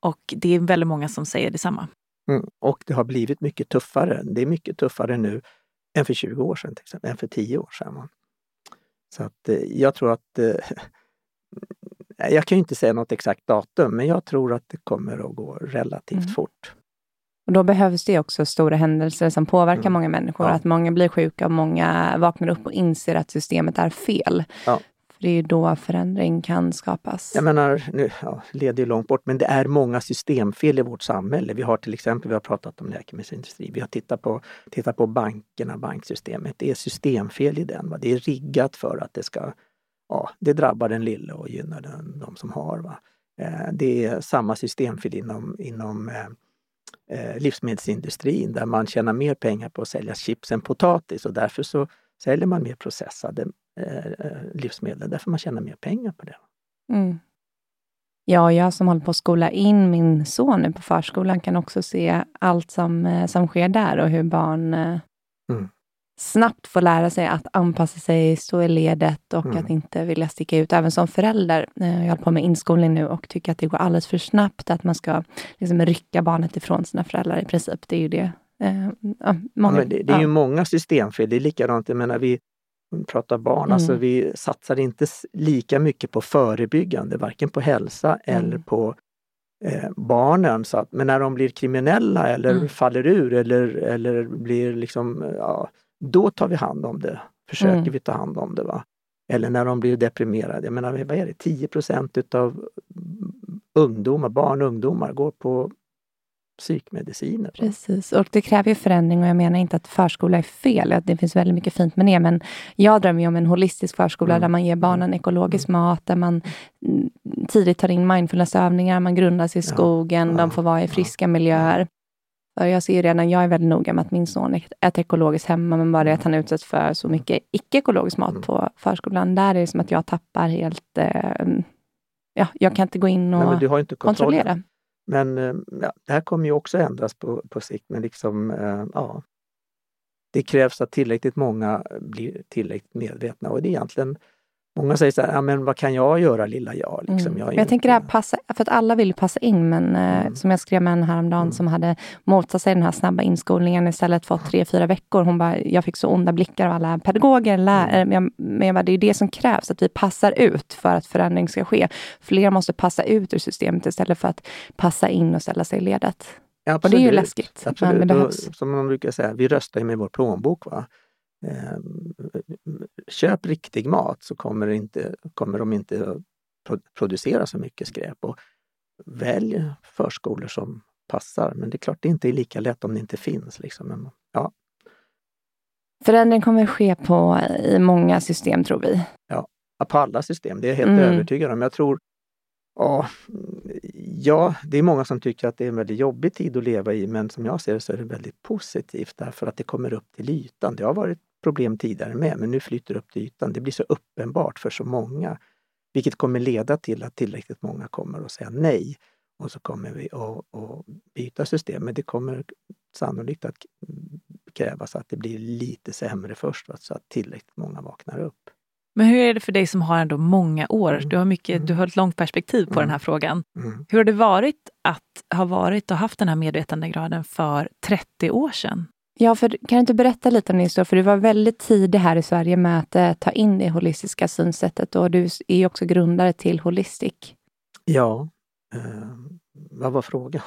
Och det är väldigt många som säger detsamma. Mm. Och det har blivit mycket tuffare. Det är mycket tuffare nu än för 20 år sedan, till exempel, än för 10 år sedan. Så att eh, jag tror att eh, jag kan inte säga något exakt datum, men jag tror att det kommer att gå relativt mm. fort. Och då behövs det också stora händelser som påverkar mm. många människor. Ja. Att många blir sjuka och många vaknar upp och inser att systemet är fel. Ja. Det är ju då förändring kan skapas. Jag menar, nu ja, leder ju långt bort, men det är många systemfel i vårt samhälle. Vi har till exempel, vi har pratat om läkemedelsindustrin. vi har tittat på, tittat på bankerna, banksystemet. Det är systemfel i den. Va? Det är riggat för att det ska, ja, det drabbar den lille och gynnar den, de som har. Va? Eh, det är samma systemfel inom, inom eh, eh, livsmedelsindustrin där man tjänar mer pengar på att sälja chips än potatis och därför så säljer man mer processade livsmedel därför man tjänar mer pengar på det. Mm. Ja, jag som håller på att skola in min son nu på förskolan kan också se allt som, eh, som sker där och hur barn eh, mm. snabbt får lära sig att anpassa sig, stå i ledet och mm. att inte vilja sticka ut. Även som förälder. Eh, jag håller på med inskolning nu och tycker att det går alldeles för snabbt, att man ska liksom rycka barnet ifrån sina föräldrar i princip. Det är ju det. Ja, många, ja, det, det, är ju många systemfel. Det är likadant, jag menar, vi, pratar barn, alltså mm. alltså vi satsar inte lika mycket på förebyggande, varken på hälsa mm. eller på eh, barnen. Så att, men när de blir kriminella eller mm. faller ur eller, eller blir liksom, ja, då tar vi hand om det. Försöker mm. vi ta hand om det. Va? Eller när de blir deprimerade. Jag menar, vad är det, 10 utav ungdomar, barn och ungdomar går på psykmediciner. Precis, och det kräver ju förändring och jag menar inte att förskola är fel. Det finns väldigt mycket fint med det, men jag drömmer ju om en holistisk förskola mm. där man ger barnen mm. ekologisk mm. mat, där man tidigt tar in mindfulnessövningar, man grundas i skogen, ja. de får vara i friska miljöer. Jag ser ju redan, jag är väldigt noga med att min son äter ekologiskt hemma, men bara det att han utsätts för så mycket icke-ekologisk mat mm. på förskolan, där är det som att jag tappar helt... Eh, ja, jag kan inte gå in och Nej, kontrollera. Men eh, ja, det här kommer ju också ändras på, på sikt. Men liksom, eh, ja, det krävs att tillräckligt många blir tillräckligt medvetna och det är egentligen Många säger så här, ja, men vad kan jag göra lilla jag? Liksom, mm. jag, jag inte... tänker det här passa, för att alla vill passa in, men eh, mm. som jag skrev med en häromdagen mm. som hade motsatt sig den här snabba inskolningen istället för tre, fyra veckor. Hon bara, jag fick så onda blickar av alla pedagoger, lärare. Mm. Men, jag, men jag bara, det är det som krävs, att vi passar ut för att förändring ska ske. Fler måste passa ut ur systemet istället för att passa in och ställa sig i ledet. Absolut. Och det är ju läskigt, Absolut. men det behövs. som man brukar säga, vi röstar ju med vår plånbok. Va? Eh, köp riktig mat så kommer, inte, kommer de inte producera så mycket skräp. Och välj förskolor som passar. Men det är klart, det inte är lika lätt om det inte finns. Liksom. Men, ja. Förändring kommer ske på, i många system, tror vi. Ja, på alla system. Det är jag helt mm. övertygad om. Jag tror Ja, ja, det är många som tycker att det är en väldigt jobbig tid att leva i, men som jag ser det så är det väldigt positivt därför att det kommer upp till ytan. Det har varit problem tidigare med, men nu flyter det upp till ytan. Det blir så uppenbart för så många, vilket kommer leda till att tillräckligt många kommer att säga nej. Och så kommer vi att, att byta system. Men det kommer sannolikt att krävas att det blir lite sämre först, så att tillräckligt många vaknar upp. Men hur är det för dig som har ändå många år? Du har, mycket, mm. du har ett långt perspektiv på mm. den här frågan. Mm. Hur har det varit att ha varit och haft den här medvetandegraden för 30 år sedan? Ja, för kan du inte berätta lite om din historia? För du var väldigt tidig här i Sverige med att eh, ta in det holistiska synsättet och du är ju också grundare till Holistic. Ja, eh, vad var frågan?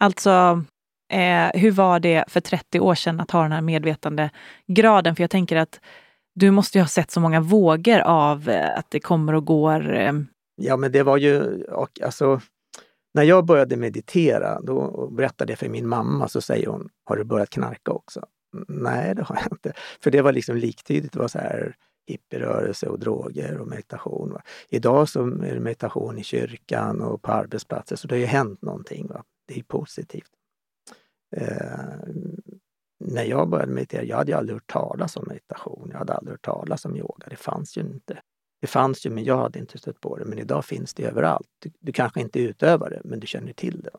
Alltså, eh, hur var det för 30 år sedan att ha den här medvetandegraden? För jag tänker att du måste ju ha sett så många vågor av eh, att det kommer och går. Eh. Ja, men det var ju, och, alltså, när jag började meditera, då berättade jag för min mamma, så säger hon, har du börjat knarka också? Nej, det har jag inte. För det var liksom liktydigt, det var så här hippierörelse och droger och meditation. Va? Idag så är det meditation i kyrkan och på arbetsplatser, så det har ju hänt någonting. Va? Det är positivt. Eh, när jag började meditera, jag hade aldrig hört talas om meditation, jag hade aldrig hört talas om yoga, det fanns ju inte. Det fanns ju, men jag hade inte stött på det. Men idag finns det överallt. Du, du kanske inte utövar det, men du känner till det.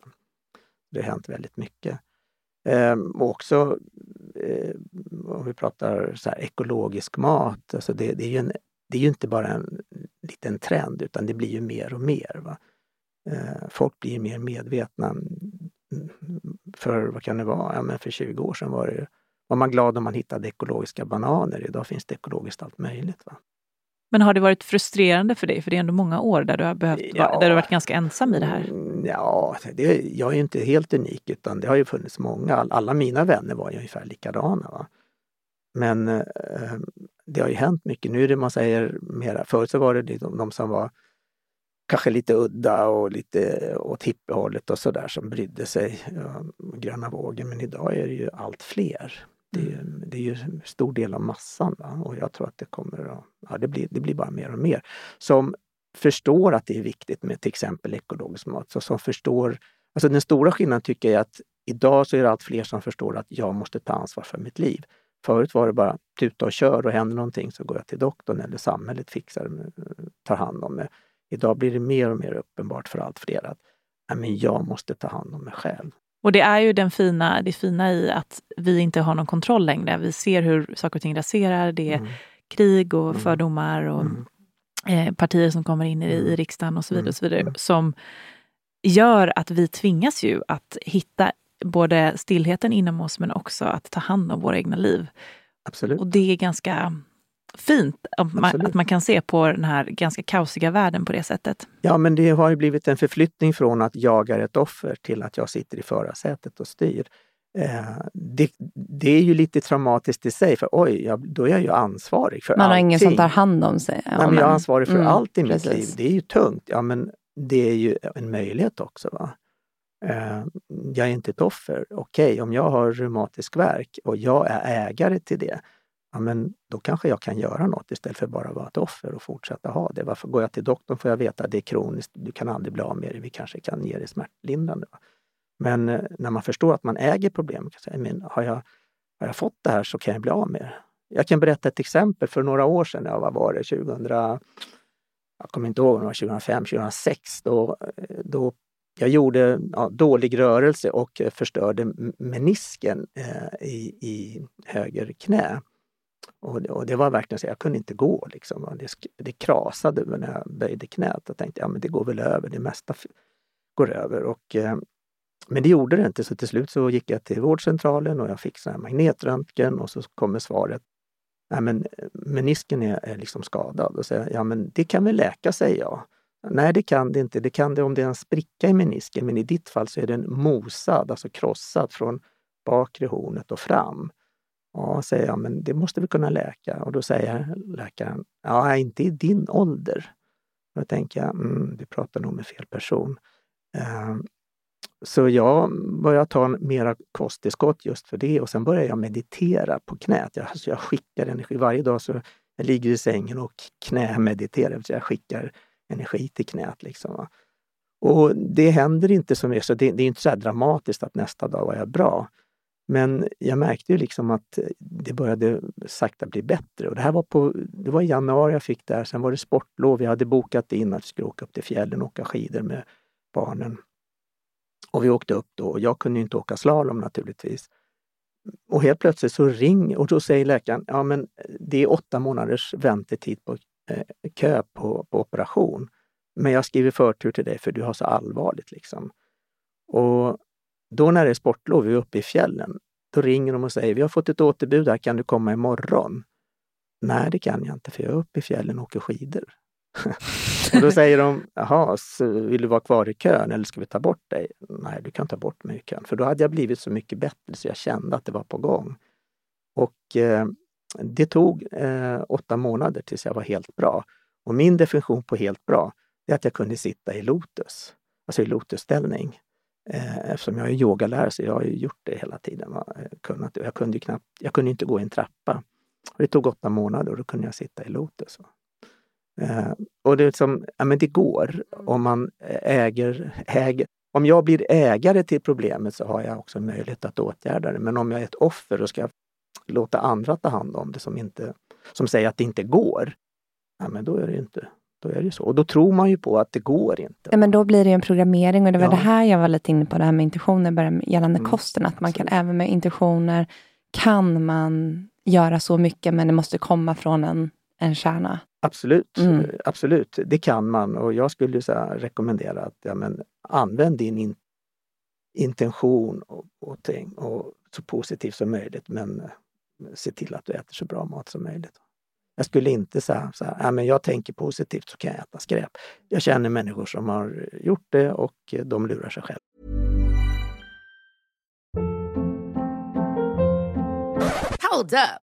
Det har hänt väldigt mycket. Ehm, och också eh, om vi pratar så här, ekologisk mat, alltså det, det är ju en, det är ju inte bara en liten trend utan det blir ju mer och mer. Va? Eh, folk blir mer medvetna. Mm, för vad kan det vara? Ja, men för 20 år sedan var, det, var man glad om man hittade ekologiska bananer. Idag finns det ekologiskt allt möjligt. Va? Men har det varit frustrerande för dig? För det är ändå många år där du har, behövt, ja, där du varit ganska ensam i det här. Mm, ja, det, jag är inte helt unik utan det har ju funnits många. Alla mina vänner var ju ungefär likadana. Va? Men eh, det har ju hänt mycket. Nu är det man säger mera, förut så var det de, de som var kanske lite udda och lite åt hippiehållet och sådär som brydde sig, ja, gröna vågen. Men idag är det ju allt fler. Det är, mm. det är ju en stor del av massan va? och jag tror att det kommer att, ja, det blir, det blir bara mer och mer. Som förstår att det är viktigt med till exempel ekologisk mat. Så som förstår, alltså den stora skillnaden tycker jag är att idag så är det allt fler som förstår att jag måste ta ansvar för mitt liv. Förut var det bara tuta och kör och händer någonting så går jag till doktorn eller samhället fixar tar hand om mig. Idag blir det mer och mer uppenbart för allt fler att nej, men jag måste ta hand om mig själv. Och det är ju den fina, det fina i att vi inte har någon kontroll längre. Vi ser hur saker och ting raserar. Det är mm. krig och mm. fördomar och mm. eh, partier som kommer in i, i mm. riksdagen och så vidare. Och så vidare mm. som gör att vi tvingas ju att hitta både stillheten inom oss men också att ta hand om våra egna liv. Absolut. Och det är ganska fint att man, att man, kan se på den här ganska kaosiga världen på det sättet. Ja, men det har ju blivit en förflyttning från att jag är ett offer till att jag sitter i förarsätet och styr. Eh, det, det, är ju lite traumatiskt i sig, för oj, jag, då är jag ju ansvarig för Man allting. har ingen som tar hand om sig. Ja, men jag är ansvarig för mm, allt i mitt liv. Det är ju tungt. Ja, men det är ju en möjlighet också. Va? Eh, jag är inte ett offer. Okej, okay, om jag har reumatisk verk och jag är ägare till det, ja, men då kanske jag kan göra något istället för bara vara ett offer och fortsätta ha det. Varför går jag till doktorn får jag veta att det är kroniskt, du kan aldrig bli av med det, vi kanske kan ge dig smärtlindrande. Men eh, när man förstår att man äger problemet, kan säga, men har, jag, har jag fått det här så kan jag bli av med det. Jag kan berätta ett exempel. För några år sedan, ja, vad var det, 2000, jag kommer inte ihåg om det var 2005, 2006, då, eh, då jag gjorde ja, dålig rörelse och eh, förstörde menisken eh, i, i höger knä. Och det, och det var verkligen så, jag kunde inte gå. Liksom. Det, det krasade när jag böjde knät. Jag tänkte, ja men det går väl över, det mesta går över. Och, eh, men det gjorde det inte, så till slut så gick jag till vårdcentralen och jag fick sån här magnetröntgen och så kommer svaret, nej men menisken är, är liksom skadad. Och så, ja men det kan väl läka, säger jag. Nej, det kan det inte. Det kan det om det är en spricka i menisken, men i ditt fall så är den mosad, alltså krossad från bakre hornet och fram. Ja, säger jag, men det måste vi kunna läka. Och då säger läkaren, ja, inte i din ålder. Då tänker jag, mm, vi pratar nog med fel person. Ehm, så jag började ta mera kosttillskott just för det och sen började jag meditera på knät. Jag, alltså jag skickar energi. Varje dag så jag ligger i sängen och knämediterar. Jag skickar energi till knät. Liksom. Och det händer inte så mycket, så det, det är inte så dramatiskt att nästa dag var jag bra. Men jag märkte ju liksom att det började sakta bli bättre. Och det här var, på, det var i januari jag fick det här. Sen var det sportlov. Jag hade bokat in att vi skulle åka upp till fjällen och åka skidor med barnen. Och vi åkte upp då. Jag kunde inte åka slalom naturligtvis. Och helt plötsligt så ring och då säger läkaren, ja men det är åtta månaders väntetid på eh, kö på, på operation. Men jag skriver förtur till dig för du har så allvarligt liksom. Och då när det är sportlov, vi är uppe i fjällen, då ringer de och säger vi har fått ett återbud här, kan du komma imorgon? Nej, det kan jag inte för jag är uppe i fjällen och åker skidor. och då säger de, jaha, vill du vara kvar i kön eller ska vi ta bort dig? Nej, du kan ta bort mig i kön. För då hade jag blivit så mycket bättre så jag kände att det var på gång. Och eh, det tog eh, åtta månader tills jag var helt bra. Och min definition på helt bra, är att jag kunde sitta i lotus, alltså i lotusställning. Eh, eftersom jag är yogalärare så jag har ju gjort det hela tiden. Kunnat, jag, kunde knappt, jag kunde inte gå i en trappa. Det tog åtta månader och då kunde jag sitta i lotus. Eh, och det, är liksom, ja, men det går om man äger, äger. Om jag blir ägare till problemet så har jag också möjlighet att åtgärda det. Men om jag är ett offer och ska låta andra ta hand om det som, inte, som säger att det inte går, ja, men då är det inte då är det så. Och då tror man ju på att det går inte. Ja, men då blir det en programmering och det var ja. det här jag var lite inne på, det här med intentioner gällande mm. kosten. Att man kan även med intentioner kan man göra så mycket men det måste komma från en, en kärna. Absolut, mm. absolut, det kan man och jag skulle så rekommendera att ja, men, använd din in, intention och, och, ting, och så positivt som möjligt men se till att du äter så bra mat som möjligt. Jag skulle inte säga så här, äh, men jag tänker positivt så kan jag äta skräp. Jag känner människor som har gjort det och de lurar sig själva. Hold up.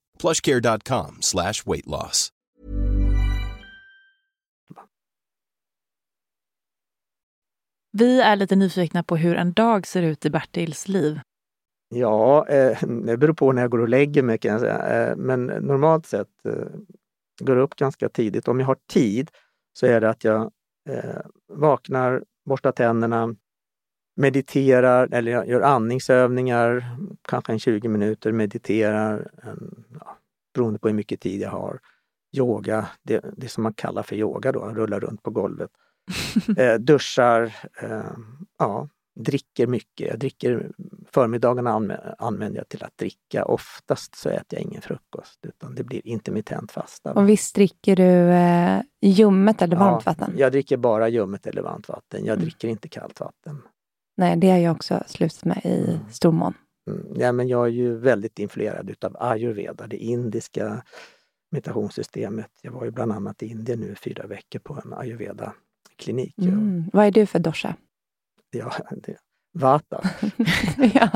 plushcare.com slash weight loss. Vi är lite nyfikna på hur en dag ser ut i Bertils liv. Ja, eh, det beror på när jag går och lägger mig kan jag säga. Eh, men normalt sett eh, går upp ganska tidigt. Om jag har tid så är det att jag vaknar, borstar tänderna, mediterar eller gör andningsövningar, kanske en 20 minuter, mediterar, en, ja, beroende på hur mycket tid jag har. Yoga, det, det som man kallar för yoga då, rulla runt på golvet. eh, duschar, eh, ja, dricker mycket. Jag dricker, förmiddagarna använder jag till att dricka. Oftast så äter jag ingen frukost utan det blir intermittent fasta. Och visst dricker du eh, ljummet eller varmt ja, vatten? Jag dricker bara ljummet eller varmt vatten. Jag mm. dricker inte kallt vatten. Nej, det har jag också slutat med i mm. stor mån. Mm. Ja, men jag är ju väldigt influerad utav ayurveda, det indiska meditationssystemet. Jag var ju bland annat i Indien nu fyra veckor på en ayurveda-klinik. Mm. Vad är du för dosha? Ja, det, vata. ja.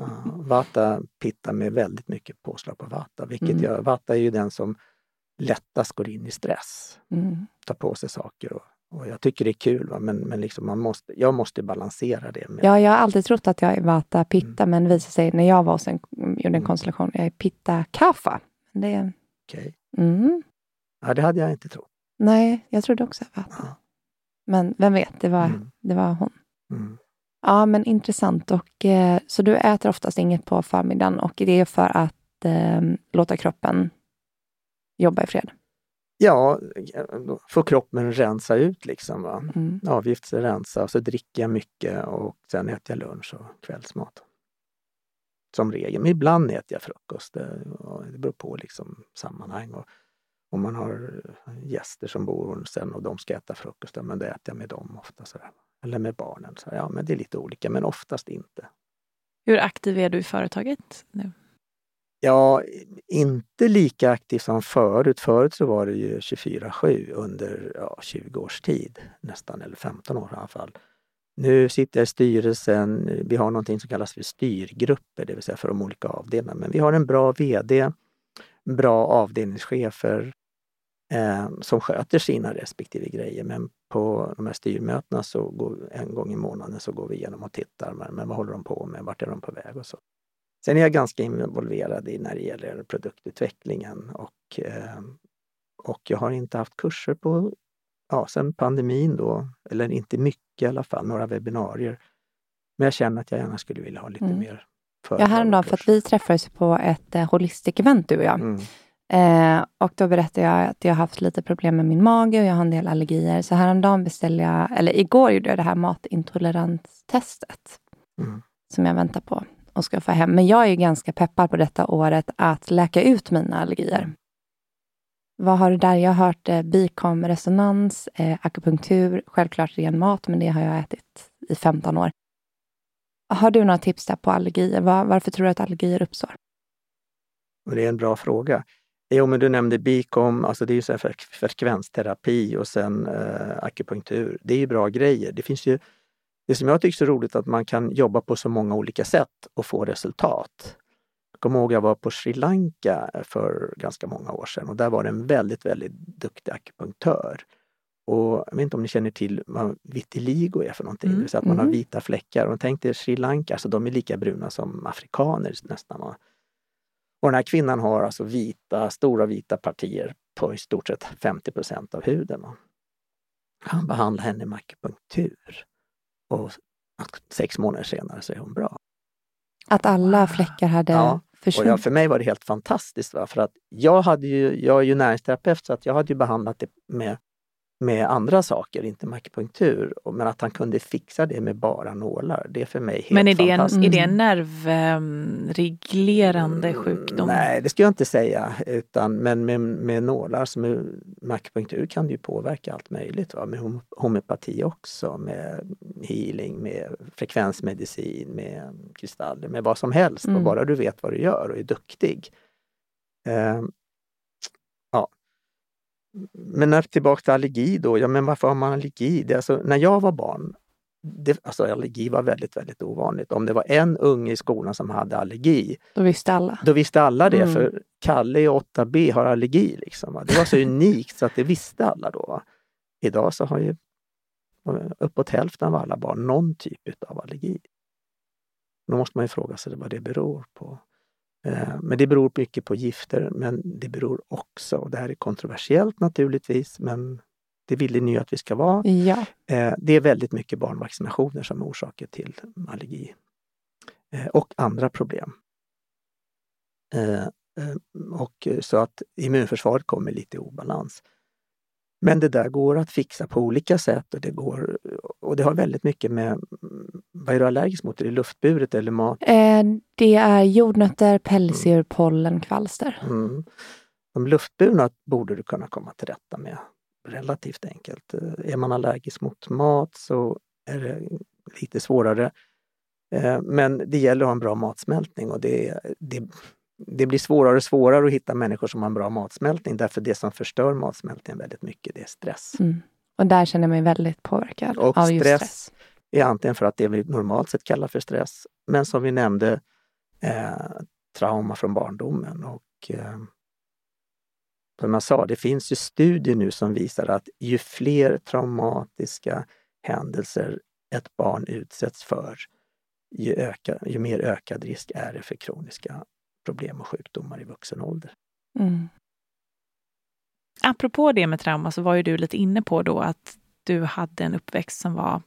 Uh, vata pitta med väldigt mycket påslag på vata, vilket mm. gör, vata är ju den som lättast går in i stress. Mm. Tar på sig saker och och jag tycker det är kul, va? men, men liksom man måste, jag måste balansera det. Med... Ja, jag har alltid trott att jag är Vata Pitta, mm. men visade sig när jag var hos en, gjorde en mm. konstellation, jag är Pitta Kapha. Det... Okej. Okay. Mm. Ja, det hade jag inte trott. Nej, jag trodde också Vata. Ja. Men vem vet, det var, mm. det var hon. Mm. Ja, men intressant. Och, eh, så du äter oftast inget på förmiddagen och det är för att eh, låta kroppen jobba i fred? Ja, får kroppen rensa ut liksom. Va? Mm. Avgiftsrensa och så dricker jag mycket och sen äter jag lunch och kvällsmat. Som regel. Men ibland äter jag frukost. Det, det beror på liksom sammanhang. Och om man har gäster som bor sen och de ska äta frukost, men då äter jag med dem ofta. Sådär. Eller med barnen. Så, ja, men det är lite olika, men oftast inte. Hur aktiv är du i företaget nu? Ja, inte lika aktiv som förut. Förut så var det ju 24-7 under ja, 20 års tid, nästan, eller 15 år i alla fall. Nu sitter jag i styrelsen. Vi har någonting som kallas för styrgrupper, det vill säga för de olika avdelningarna. Men vi har en bra VD, bra avdelningschefer eh, som sköter sina respektive grejer. Men på de här styrmötena så går, en gång i månaden så går vi igenom och tittar. Men, men vad håller de på med? Vart är de på väg? och så. Sen är jag ganska involverad i när det gäller produktutvecklingen och, eh, och jag har inte haft kurser på, ja, sen pandemin då, eller inte mycket i alla fall, några webbinarier. Men jag känner att jag gärna skulle vilja ha lite mm. mer Ja, häromdagen, för att vi träffades på ett eh, holistic-event du och jag. Mm. Eh, och då berättade jag att jag har haft lite problem med min mage och jag har en del allergier. Så häromdagen beställde jag, eller igår gjorde jag det här matintoleranstestet. Mm. Som jag väntar på och ska få hem. Men jag är ju ganska peppad på detta året att läka ut mina allergier. Vad har du där? Jag har hört eh, bikomresonans, eh, akupunktur, självklart ren mat, men det har jag ätit i 15 år. Har du några tips där på allergier? Var, varför tror du att allergier uppstår? Det är en bra fråga. Jo, men du nämnde bikom, alltså det är ju så frekvensterapi och sen eh, akupunktur. Det är ju bra grejer. Det finns ju det som jag tycker är så roligt är att man kan jobba på så många olika sätt och få resultat. Jag kommer ihåg att jag var på Sri Lanka för ganska många år sedan och där var det en väldigt, väldigt duktig akupunktör. Och jag vet inte om ni känner till vad vitiligo är för någonting, mm. det vill säga att man har mm. vita fläckar. Och tänk dig Sri Lanka, alltså de är lika bruna som afrikaner nästan. Och den här kvinnan har alltså vita, stora vita partier på i stort sett 50% av huden. Han behandlade henne med akupunktur. Och sex månader senare så är hon bra. Att alla fläckar hade ja, försvunnit? Och ja, för mig var det helt fantastiskt. Va? För att jag, hade ju, jag är ju näringsterapeut så att jag hade ju behandlat det med med andra saker, inte med akupunktur. Men att han kunde fixa det med bara nålar, det är för mig helt Men är det en, är det en nervreglerande mm, sjukdom? Nej, det skulle jag inte säga. Utan, men med, med nålar, som är, med akupunktur kan det ju påverka allt möjligt. Va? Med homeopati också, med healing, med frekvensmedicin, med kristaller, med vad som helst. Mm. Och bara du vet vad du gör och är duktig. Uh, men när tillbaka till allergi då, ja men varför har man allergi? Det, alltså, när jag var barn, det, alltså allergi var väldigt, väldigt ovanligt. Om det var en unge i skolan som hade allergi, då visste alla. Då visste alla det, mm. för Kalle i 8B har allergi. Liksom, Det var så unikt så att det visste alla då. Va? Idag så har ju uppåt hälften av alla barn någon typ av allergi. Då måste man ju fråga sig vad det beror på. Eh, men det beror mycket på gifter, men det beror också, och det här är kontroversiellt naturligtvis, men det vill ni ju att vi ska vara. Ja. Eh, det är väldigt mycket barnvaccinationer som är orsaker till allergi eh, och andra problem. Och så att immunförsvaret kommer lite i obalans. Men det där går att fixa på olika sätt och det, går, och det har väldigt mycket med... Vad är du allergisk mot? Är det luftburet eller mat? Eh, det är jordnötter, pälsdjur, mm. pollen, kvalster. Mm. De luftburna borde du kunna komma till rätta med relativt enkelt. Eh, är man allergisk mot mat så är det lite svårare. Eh, men det gäller att ha en bra matsmältning och det, det, det blir svårare och svårare att hitta människor som har en bra matsmältning därför det som förstör matsmältningen väldigt mycket, det är stress. Mm. Och där känner jag mig väldigt påverkad och av just stress. stress. är antingen för att det vi normalt sett kallar för stress, men som vi nämnde, eh, trauma från barndomen. Och eh, som jag sa, det finns ju studier nu som visar att ju fler traumatiska händelser ett barn utsätts för, ju, öka, ju mer ökad risk är det för kroniska problem och sjukdomar i vuxen ålder. Mm. Apropå det med trauma så var ju du lite inne på då att du hade en uppväxt som var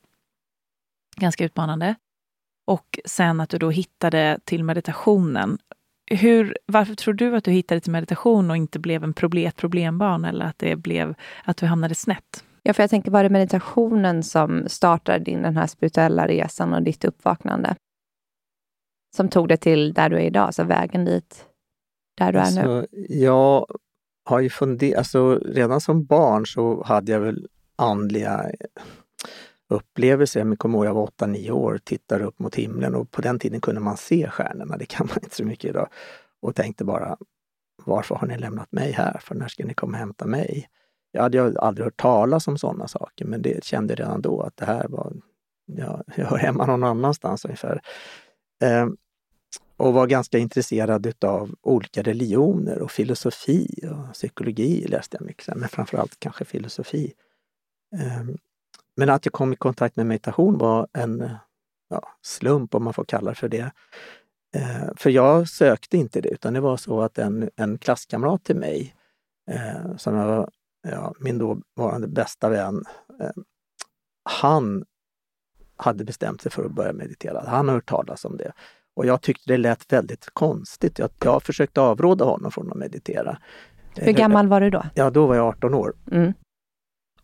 ganska utmanande. Och sen att du då hittade till meditationen. Hur, varför tror du att du hittade till meditation och inte blev en problem, ett problembarn eller att det blev att du hamnade snett? Ja, för jag tänker, var det meditationen som startade din, den här spirituella resan och ditt uppvaknande? Som tog dig till där du är idag, alltså vägen dit, där du alltså, är nu? Alltså, jag har ju funderat, alltså redan som barn så hade jag väl andliga upplevelser. Jag kommer ihåg jag var 8-9 år, och tittade upp mot himlen och på den tiden kunde man se stjärnorna, det kan man inte så mycket idag. Och tänkte bara, varför har ni lämnat mig här? För när ska ni komma och hämta mig? Jag hade ju aldrig hört talas om sådana saker, men det kände redan då att det här var, ja, jag hör hemma någon annanstans ungefär. Eh, och var ganska intresserad av olika religioner och filosofi och psykologi läste jag mycket, men framförallt kanske filosofi. Eh, men att jag kom i kontakt med meditation var en ja, slump, om man får kalla det för det. Eh, för jag sökte inte det, utan det var så att en, en klasskamrat till mig, eh, som jag var ja, min dåvarande bästa vän, eh, han hade bestämt sig för att börja meditera. Han har hört talas om det. Och jag tyckte det lät väldigt konstigt. Jag, jag försökte avråda honom från att meditera. Hur gammal var du då? Ja, då var jag 18 år. Mm.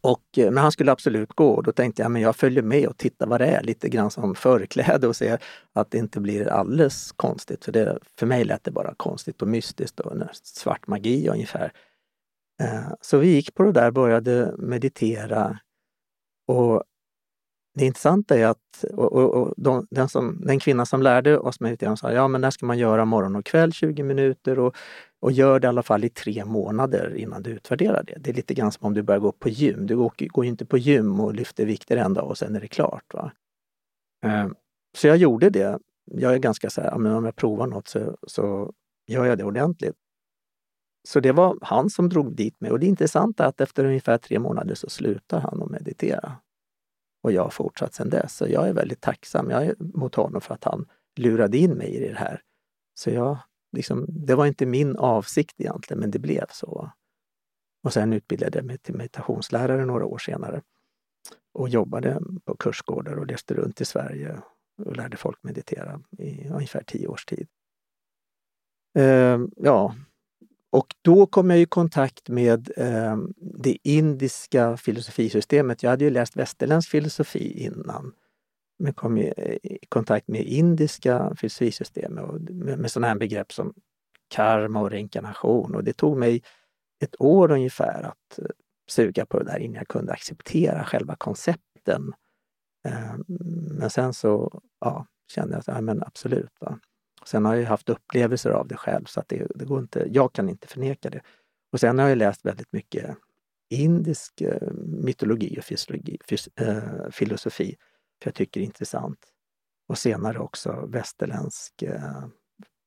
Och, eh, men han skulle absolut gå och då tänkte jag men jag följer med och tittar vad det är, lite grann som förkläde och ser att det inte blir alldeles konstigt. För, det, för mig lät det bara konstigt och mystiskt och svart magi ungefär. Eh, så vi gick på det där, började meditera och det intressanta är att och, och, och de, den, som, den kvinna som lärde oss meditera sa ja men det här ska man göra morgon och kväll 20 minuter och, och gör det i alla fall i tre månader innan du utvärderar det. Det är lite grann som om du börjar gå på gym. Du går, går inte på gym och lyfter vikter en dag och sen är det klart. Va? Mm. så jag gjorde det. Jag är ganska så här, om jag provar något så, så gör jag det ordentligt. Så det var han som drog dit mig och det intressanta är att efter ungefär tre månader så slutar han att meditera. Och jag har fortsatt sedan dess. Så jag är väldigt tacksam jag är mot honom för att han lurade in mig i det här. Så jag, liksom, det var inte min avsikt egentligen, men det blev så. Och sen utbildade jag mig till meditationslärare några år senare. och jobbade på kursgårdar och reste runt i Sverige och lärde folk meditera i ungefär tio års tid. Eh, ja, och då kom jag i kontakt med eh, det indiska filosofisystemet. Jag hade ju läst västerländsk filosofi innan. Men kom eh, i, kontakt med indiska filosofisystemet och med, med sådana här begrepp som karma och reinkarnation. Och det tog mig ett år ungefär att eh, suga på det där innan jag kunde acceptera själva koncepten. Eh, men sen så ja, kände jag att ja, men absolut. Va? Sen har jag haft upplevelser av det själv så att det, det, går inte, jag kan inte förneka det. Och sen har jag läst väldigt mycket indisk eh, mytologi och fysiologi, fys, eh, filosofi, för jag tycker det är intressant. Och senare också västerländsk eh,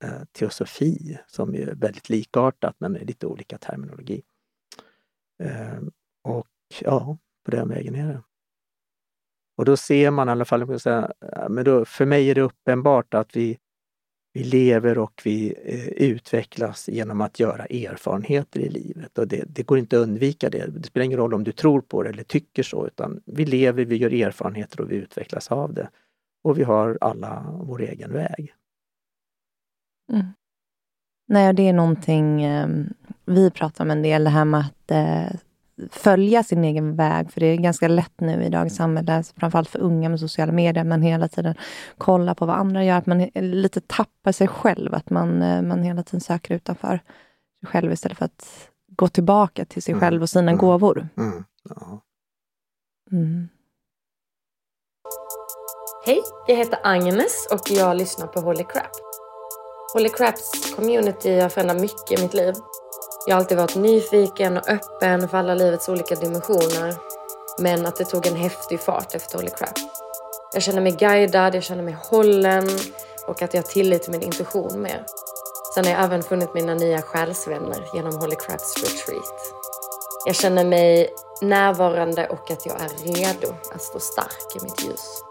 eh teosofi som är väldigt likartat men med lite olika terminologi. Eh, och ja, på den vägen är det. Och då ser man i alla fall, eh, men då, för mig är det uppenbart att vi vi lever och vi eh, utvecklas genom att göra erfarenheter i livet. Och det, det, går inte att undvika det. Det spelar ingen roll om du tror på det eller tycker så, utan vi lever, vi gör erfarenheter och vi utvecklas av det. Och vi har alla vår egen väg. Mm. Nej, det är någonting ehm, vi pratar om en del, det här med att eh, följa sin egen väg. För det är ganska lätt nu i dagens samhälle, framförallt för unga med sociala medier, man hela tiden kollar på vad andra gör, att man lite tappar sig själv, att man, eh, man hela tiden söker utanför sig själv istället för att gå tillbaka till sig mm. själv och sina mm. gåvor. Mm. Ja. Mm. Hej, jag heter Agnes och jag lyssnar på Holy Crap. Holy Craps community har förändrat mycket i mitt liv. Jag har alltid varit nyfiken och öppen för alla livets olika dimensioner. Men att det tog en häftig fart efter Holy Crap. Jag känner mig guidad, jag känner mig hållen och att jag har tillit till min intuition mer. Sen har jag även funnit mina nya själsvänner genom Holy Craps retreat. Jag känner mig närvarande och att jag är redo att stå stark i mitt ljus.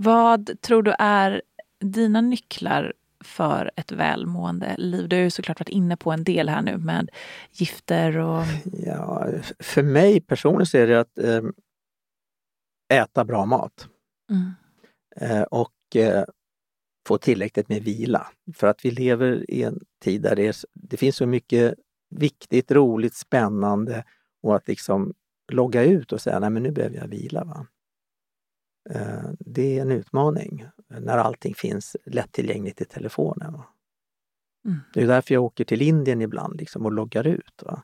Vad tror du är dina nycklar för ett välmående liv? Du har ju såklart varit inne på en del här nu med gifter och... Ja, för mig personligen så är det att eh, äta bra mat. Mm. Eh, och eh, få tillräckligt med vila. För att vi lever i en tid där det, är, det finns så mycket viktigt, roligt, spännande och att liksom logga ut och säga nej men nu behöver jag vila. Va? Eh, det är en utmaning när allting finns lättillgängligt i telefonen. Mm. Det är därför jag åker till Indien ibland liksom och loggar ut. Va?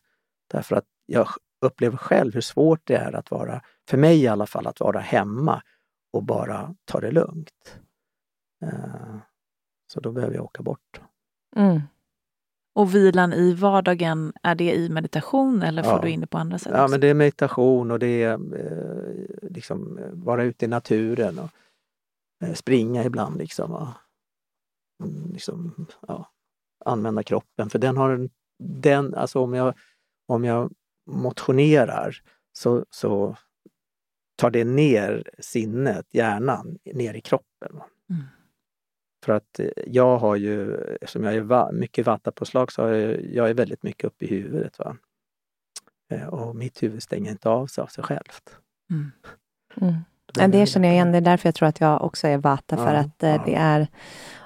Därför att jag upplever själv hur svårt det är att vara, för mig i alla fall, att vara hemma och bara ta det lugnt. Eh, så då behöver jag åka bort. Mm. Och vilan i vardagen, är det i meditation eller får ja. du in det på andra sätt? Ja, men det är meditation och det är eh, liksom vara ute i naturen och eh, springa ibland liksom. Och, mm, liksom ja, använda kroppen för den har en, den, alltså om jag, om jag motionerar så, så tar det ner sinnet, hjärnan, ner i kroppen. Mm. För att eh, jag har ju, eftersom jag är mycket vattapåslag, så jag, jag är väldigt mycket uppe i huvudet. Va? Eh, och mitt huvud stänger inte av sig av sig självt. Mm. Mm. Ja, det känner jag igen. Det är därför jag tror att jag också är vata, för att eh, ja. det är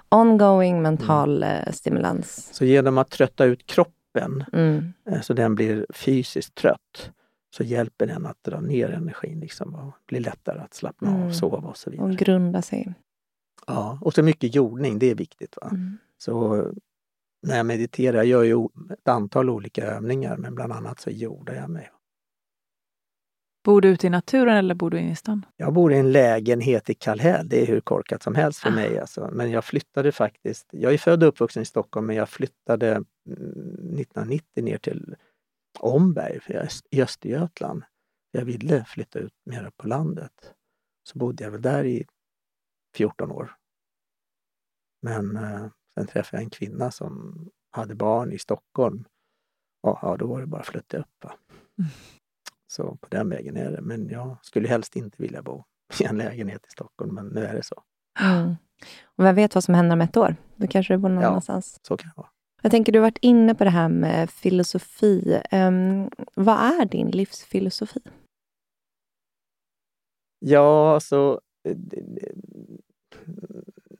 ongoing mental mm. stimulans. Så genom att trötta ut kroppen, mm. så den blir fysiskt trött, så hjälper den att dra ner energin liksom, och bli lättare att slappna av, mm. sova och så vidare. Och grunda sig. Ja, och så mycket jordning, det är viktigt. Va? Mm. Så när jag mediterar, jag gör ju ett antal olika övningar, men bland annat så jordar jag mig. Bor du ute i naturen eller bor du inne i stan? Jag bor i en lägenhet i Kallhäll. Det är hur korkat som helst för ah. mig. Alltså. Men jag flyttade faktiskt, jag är född och uppvuxen i Stockholm, men jag flyttade 1990 mm, ner till Omberg i Östergötland. Jag ville flytta ut mer på landet. Så bodde jag väl där i 14 år. Men eh, sen träffade jag en kvinna som hade barn i Stockholm. Och, ja, då var det bara att flytta upp. Mm. Så på den vägen är det. Men jag skulle helst inte vilja bo i en lägenhet i Stockholm, men nu är det så. Mm. Och vem vet vad som händer om ett år? Då kanske du bor någon ja, annanstans. så kan det vara. Jag tänker, du har varit inne på det här med filosofi. Um, vad är din livsfilosofi? Ja, alltså...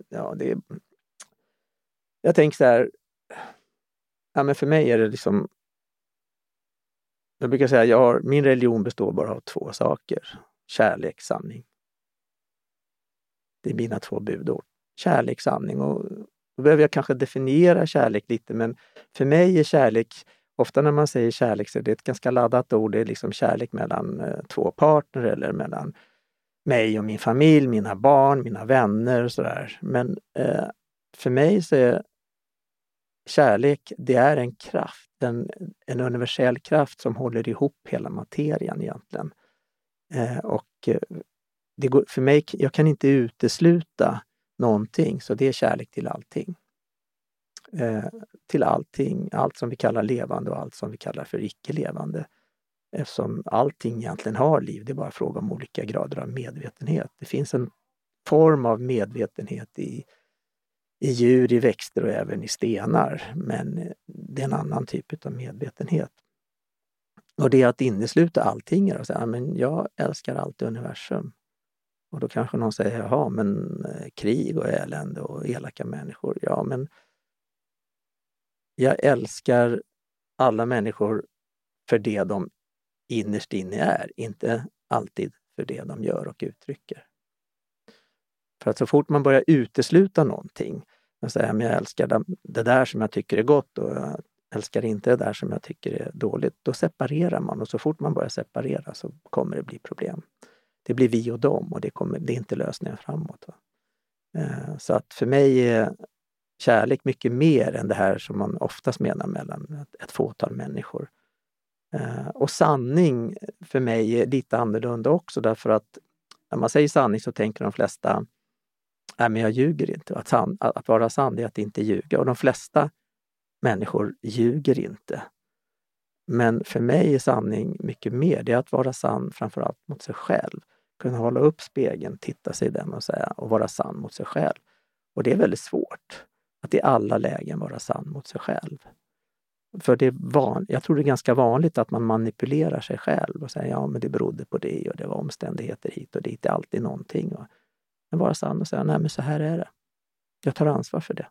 Ja, det Jag tänker så här... Ja, men för mig är det liksom... Jag brukar säga att min religion består bara av två saker. Kärlek, sanning. Det är mina två budord. Kärlek, sanning. Och då behöver jag kanske definiera kärlek lite, men för mig är kärlek, ofta när man säger kärlek så är det ett ganska laddat ord. Det är liksom kärlek mellan eh, två partner eller mellan mig och min familj, mina barn, mina vänner och sådär. Men eh, för mig så är kärlek, det är en kraft, en, en universell kraft som håller ihop hela materian egentligen. Eh, och eh, det går, för mig, jag kan inte utesluta någonting, så det är kärlek till allting. Eh, till allting, allt som vi kallar levande och allt som vi kallar för icke-levande. Eftersom allting egentligen har liv, det är bara fråga om olika grader av medvetenhet. Det finns en form av medvetenhet i, i djur, i växter och även i stenar, men eh, det är en annan typ av medvetenhet. Och det är att innesluta allting och säga, men jag älskar allt i universum. Och då kanske någon säger, jaha, men eh, krig och elände och elaka människor. Ja, men jag älskar alla människor för det de innerst inne är, inte alltid för det de gör och uttrycker. För att så fort man börjar utesluta någonting, och säga att jag älskar det där som jag tycker är gott och jag älskar inte det där som jag tycker är dåligt, då separerar man och så fort man börjar separera så kommer det bli problem det blir vi och dem och det, kommer, det är inte lösningen framåt. Va? Eh, så att för mig är kärlek mycket mer än det här som man oftast menar mellan ett fåtal människor. Eh, och sanning för mig är lite annorlunda också därför att när man säger sanning så tänker de flesta, nej men jag ljuger inte. Att, san, att vara sann är att inte ljuga och de flesta människor ljuger inte. Men för mig är sanning mycket mer, det är att vara sann framförallt mot sig själv kunna hålla upp spegeln, titta sig i den och säga och vara sann mot sig själv. Och det är väldigt svårt att i alla lägen vara sann mot sig själv. För det är van, jag tror det är ganska vanligt att man manipulerar sig själv och säger ja men det berodde på det och det var omständigheter hit och dit, det är alltid någonting. Och, men vara sann och säga nej men så här är det. Jag tar ansvar för det.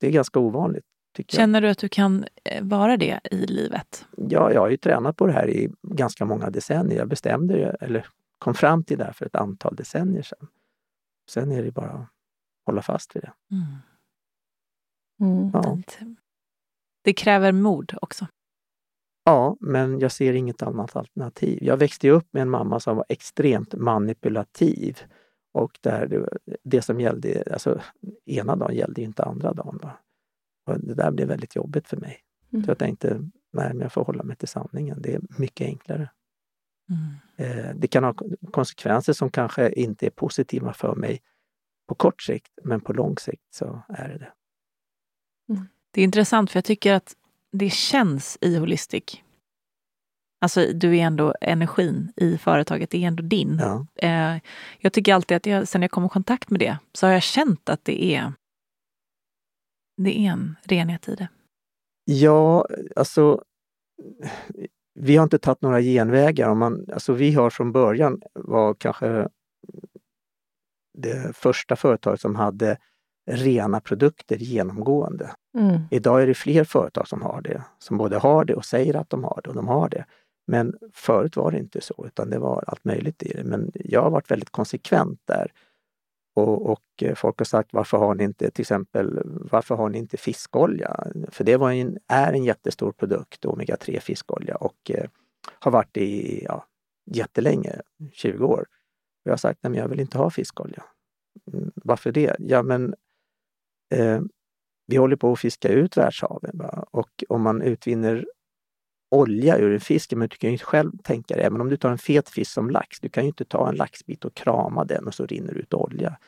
Det är ganska ovanligt. Känner du att du kan eh, vara det i livet? Ja, jag har ju tränat på det här i ganska många decennier. Jag bestämde, eller kom fram till det här för ett antal decennier sedan. Sen är det bara att hålla fast vid det. Mm. Mm. Ja. Det kräver mod också. Ja, men jag ser inget annat alternativ. Jag växte upp med en mamma som var extremt manipulativ. Och där det, det som gällde, alltså ena dagen gällde inte andra dagen. Va? Och det där blev väldigt jobbigt för mig. Mm. Så jag tänkte, nej men jag får hålla mig till sanningen. Det är mycket enklare. Mm. Eh, det kan ha konsekvenser som kanske inte är positiva för mig på kort sikt, men på lång sikt så är det det. Mm. Det är intressant för jag tycker att det känns i Holistic. Alltså du är ändå energin i företaget, det är ändå din. Ja. Eh, jag tycker alltid att jag, sen jag kom i kontakt med det så har jag känt att det är det är en renhet i det? Ja, alltså vi har inte tagit några genvägar. Om man, alltså vi har från början var kanske det första företaget som hade rena produkter genomgående. Mm. Idag är det fler företag som har det, som både har det och säger att de har det och de har det. Men förut var det inte så, utan det var allt möjligt i det. Men jag har varit väldigt konsekvent där och, och, eh, folk har sagt varför har ni inte till exempel varför har ni inte fiskolja? För det en, är en jättestor produkt, omega-3 fiskolja och eh, har varit i ja, jättelänge, 20 år. Jag har sagt att jag vill inte ha fiskolja. Mm, varför det? Ja men eh, vi håller på att fiska ut världshaven va? och om man utvinner olja ur en fisk, men du kan ju själv tänka dig, även om du tar en fet fisk som lax, du kan ju inte ta en laxbit och krama den och så rinner det ut olja.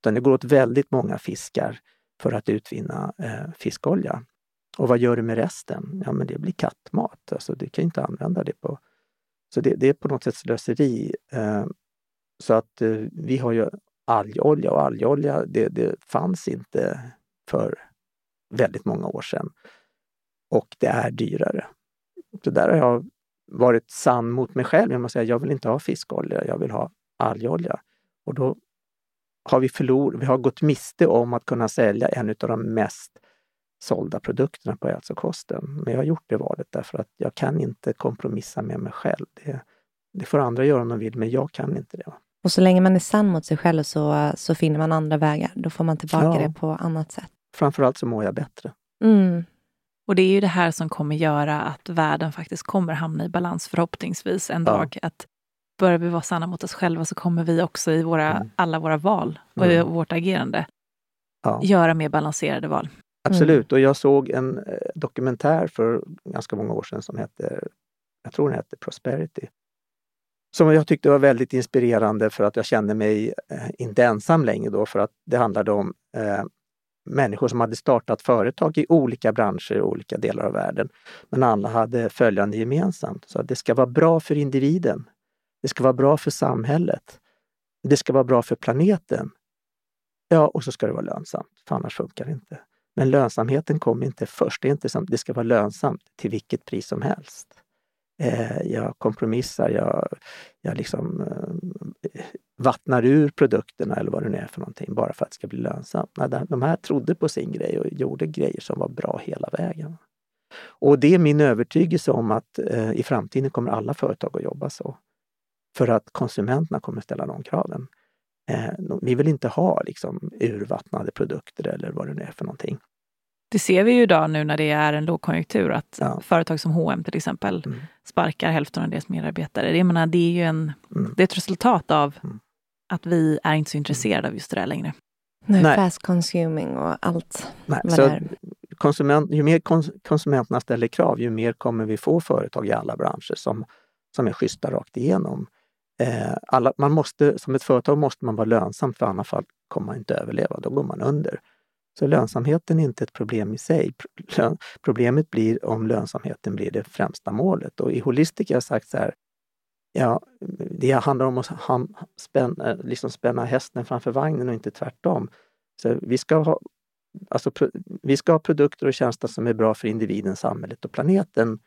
Utan det går åt väldigt många fiskar för att utvinna eh, fiskolja. Och vad gör du med resten? Ja, men det blir kattmat. Alltså, du kan inte använda det på... Så det, det är på något sätt slöseri. Eh, så att eh, vi har ju algolja och algolja, det, det fanns inte för väldigt många år sedan. Och det är dyrare. Så där har jag varit sann mot mig själv genom att säga jag vill inte ha fiskolja, jag vill ha algolja. Och då har vi förlorat, vi har gått miste om att kunna sälja en av de mest sålda produkterna på hälsokosten. Men jag har gjort det valet därför att jag kan inte kompromissa med mig själv. Det, det får andra göra om de vill, men jag kan inte det. Och så länge man är sann mot sig själv så, så finner man andra vägar. Då får man tillbaka ja. det på annat sätt. Framförallt så mår jag bättre. Mm. Och det är ju det här som kommer göra att världen faktiskt kommer hamna i balans förhoppningsvis en ja. dag. Att börjar vi vara sanna mot oss själva så kommer vi också i våra, mm. alla våra val och mm. vårt agerande ja. göra mer balanserade val. Absolut, och jag såg en eh, dokumentär för ganska många år sedan som hette, jag tror den hette Prosperity. Som jag tyckte var väldigt inspirerande för att jag kände mig eh, inte ensam längre då för att det handlade om eh, människor som hade startat företag i olika branscher i olika delar av världen. Men alla hade följande gemensamt. Så att det ska vara bra för individen. Det ska vara bra för samhället. Det ska vara bra för planeten. Ja, och så ska det vara lönsamt, för annars funkar det inte. Men lönsamheten kommer inte först. Det är inte det ska vara lönsamt till vilket pris som helst. Eh, jag kompromissar, jag, jag liksom eh, vattnar ur produkterna eller vad det nu är för någonting bara för att det ska bli lönsamt. Nej, de här trodde på sin grej och gjorde grejer som var bra hela vägen. Och det är min övertygelse om att eh, i framtiden kommer alla företag att jobba så. För att konsumenterna kommer ställa de kraven. Eh, vi vill inte ha liksom, urvattnade produkter eller vad det nu är för någonting. Det ser vi ju idag nu när det är en lågkonjunktur att ja. företag som H&M till exempel mm. sparkar hälften av deras medarbetare. Det, menar, det är ju en, mm. det är ett resultat av mm. att vi är inte så intresserade av just det där längre. Nej, Nej. fast consuming och allt. Nej, så konsument, ju mer konsumenterna ställer krav, ju mer kommer vi få företag i alla branscher som, som är schyssta rakt igenom. Eh, alla, man måste, som ett företag måste man vara lönsam, för annars fall kommer man inte överleva. Då går man under. Så lönsamheten är inte ett problem i sig. Problemet blir om lönsamheten blir det främsta målet. Och i Holistic har jag sagt så här, ja, det handlar om att spänna, eh, liksom spänna hästen framför vagnen och inte tvärtom. Så vi, ska ha, alltså, vi ska ha produkter och tjänster som är bra för individen, samhället och planeten.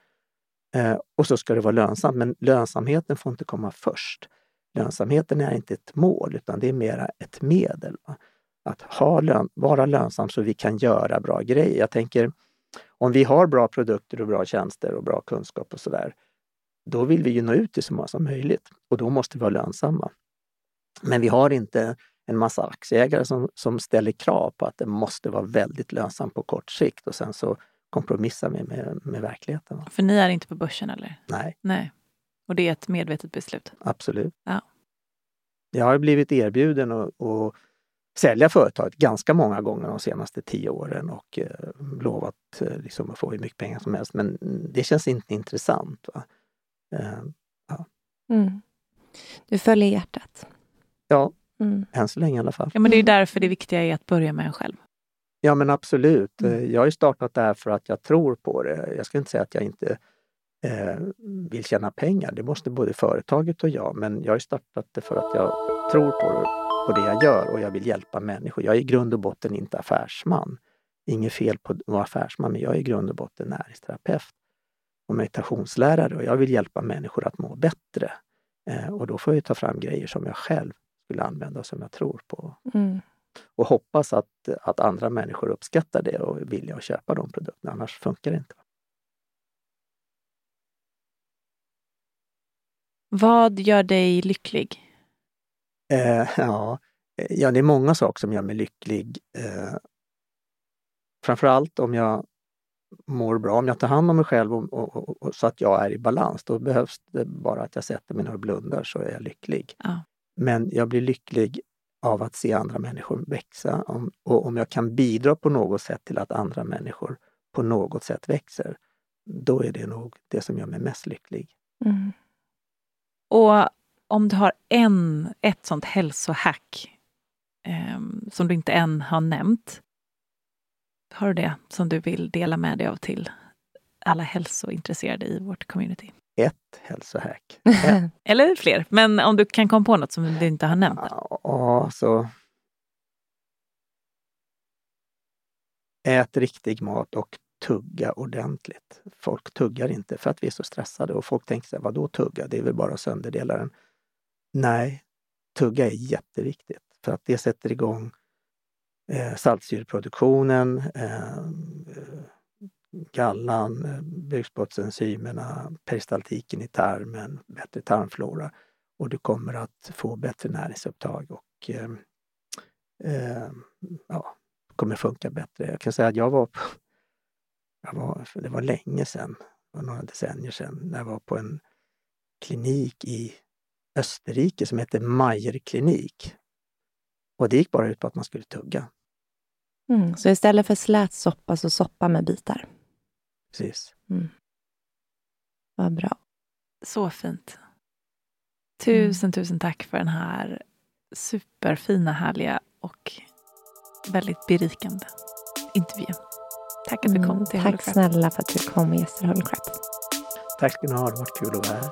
Eh, och så ska det vara lönsamt, men lönsamheten får inte komma först. Lönsamheten är inte ett mål, utan det är mera ett medel. Va? Att ha lön, vara lönsam så vi kan göra bra grejer. Jag tänker, om vi har bra produkter och bra tjänster och bra kunskap och sådär, då vill vi ju nå ut till så många som möjligt och då måste vi vara lönsamma. Men vi har inte en massa aktieägare som, som ställer krav på att det måste vara väldigt lönsamt på kort sikt och sen så kompromissar vi med, med verkligheten. För ni är inte på börsen eller? Nej. Nej. Och det är ett medvetet beslut? Absolut. Ja. Jag har blivit erbjuden att sälja företaget ganska många gånger de senaste tio åren och eh, lovat eh, liksom, att få hur mycket pengar som helst. Men det känns inte intressant. Va? Eh, ja. Mm. Du följer hjärtat? Ja, mm. än så länge i alla fall. Ja, men det är därför det viktiga är att börja med en själv. Ja men absolut. Mm. Jag har ju startat det här för att jag tror på det. Jag ska inte säga att jag inte eh, vill tjäna pengar. Det måste både företaget och jag. Men jag har startat det för att jag tror på det, på det jag gör och jag vill hjälpa människor. Jag är i grund och botten inte affärsman. Inget fel på att vara affärsman, men jag är i grund och botten näringsterapeut och meditationslärare och jag vill hjälpa människor att må bättre. Eh, och då får jag ta fram grejer som jag själv skulle använda och som jag tror på. Mm. Och hoppas att, att andra människor uppskattar det och villiga att köpa de produkterna, annars funkar det inte. Vad gör dig lycklig? Eh, ja, ja, det är många saker som gör mig lycklig. Eh, framförallt om jag mår bra, om jag tar hand om mig själv och, och, och, så att jag är i balans, då behövs det bara att jag sätter mig ner och blundar så är jag lycklig. Ja. Men jag blir lycklig av att se andra människor växa. Om, och om jag kan bidra på något sätt till att andra människor på något sätt växer, då är det nog det som gör mig mest lycklig. Mm. Och om du har en, ett sånt hälsohack eh, som du inte än har nämnt, har du det som du vill dela med dig av till alla hälsointresserade i vårt community? Ett hälsohack. Eller fler, men om du kan komma på något som du inte har nämnt? Ja, så ät riktig mat och tugga ordentligt. Folk tuggar inte för att vi är så stressade och folk tänker sig, vadå tugga? Det är väl bara sönderdelaren. Nej, tugga är jätteviktigt för att det sätter igång eh, saltsyreproduktionen, eh, eh, gallan, eh, bukspottenzymerna, peristaltiken i tarmen, bättre tarmflora och du kommer att få bättre näringsupptag och eh, eh, ja, kommer funka bättre. Jag kan säga att jag var, på, jag var det var länge sedan, det var några decennier sedan, när jag var på en klinik i Österrike som heter Mayer klinik. Och det gick bara ut på att man skulle tugga. Mm, så istället för slät soppa, så soppa med bitar? Precis. Mm. Vad bra. Så fint. Tusen, mm. tusen tack för den här superfina, härliga och väldigt berikande intervjun. Tack att du kom till mm, Tack snälla för att du kom och gästade Holocrap. Tack ska ni ha, det har varit kul att vara här.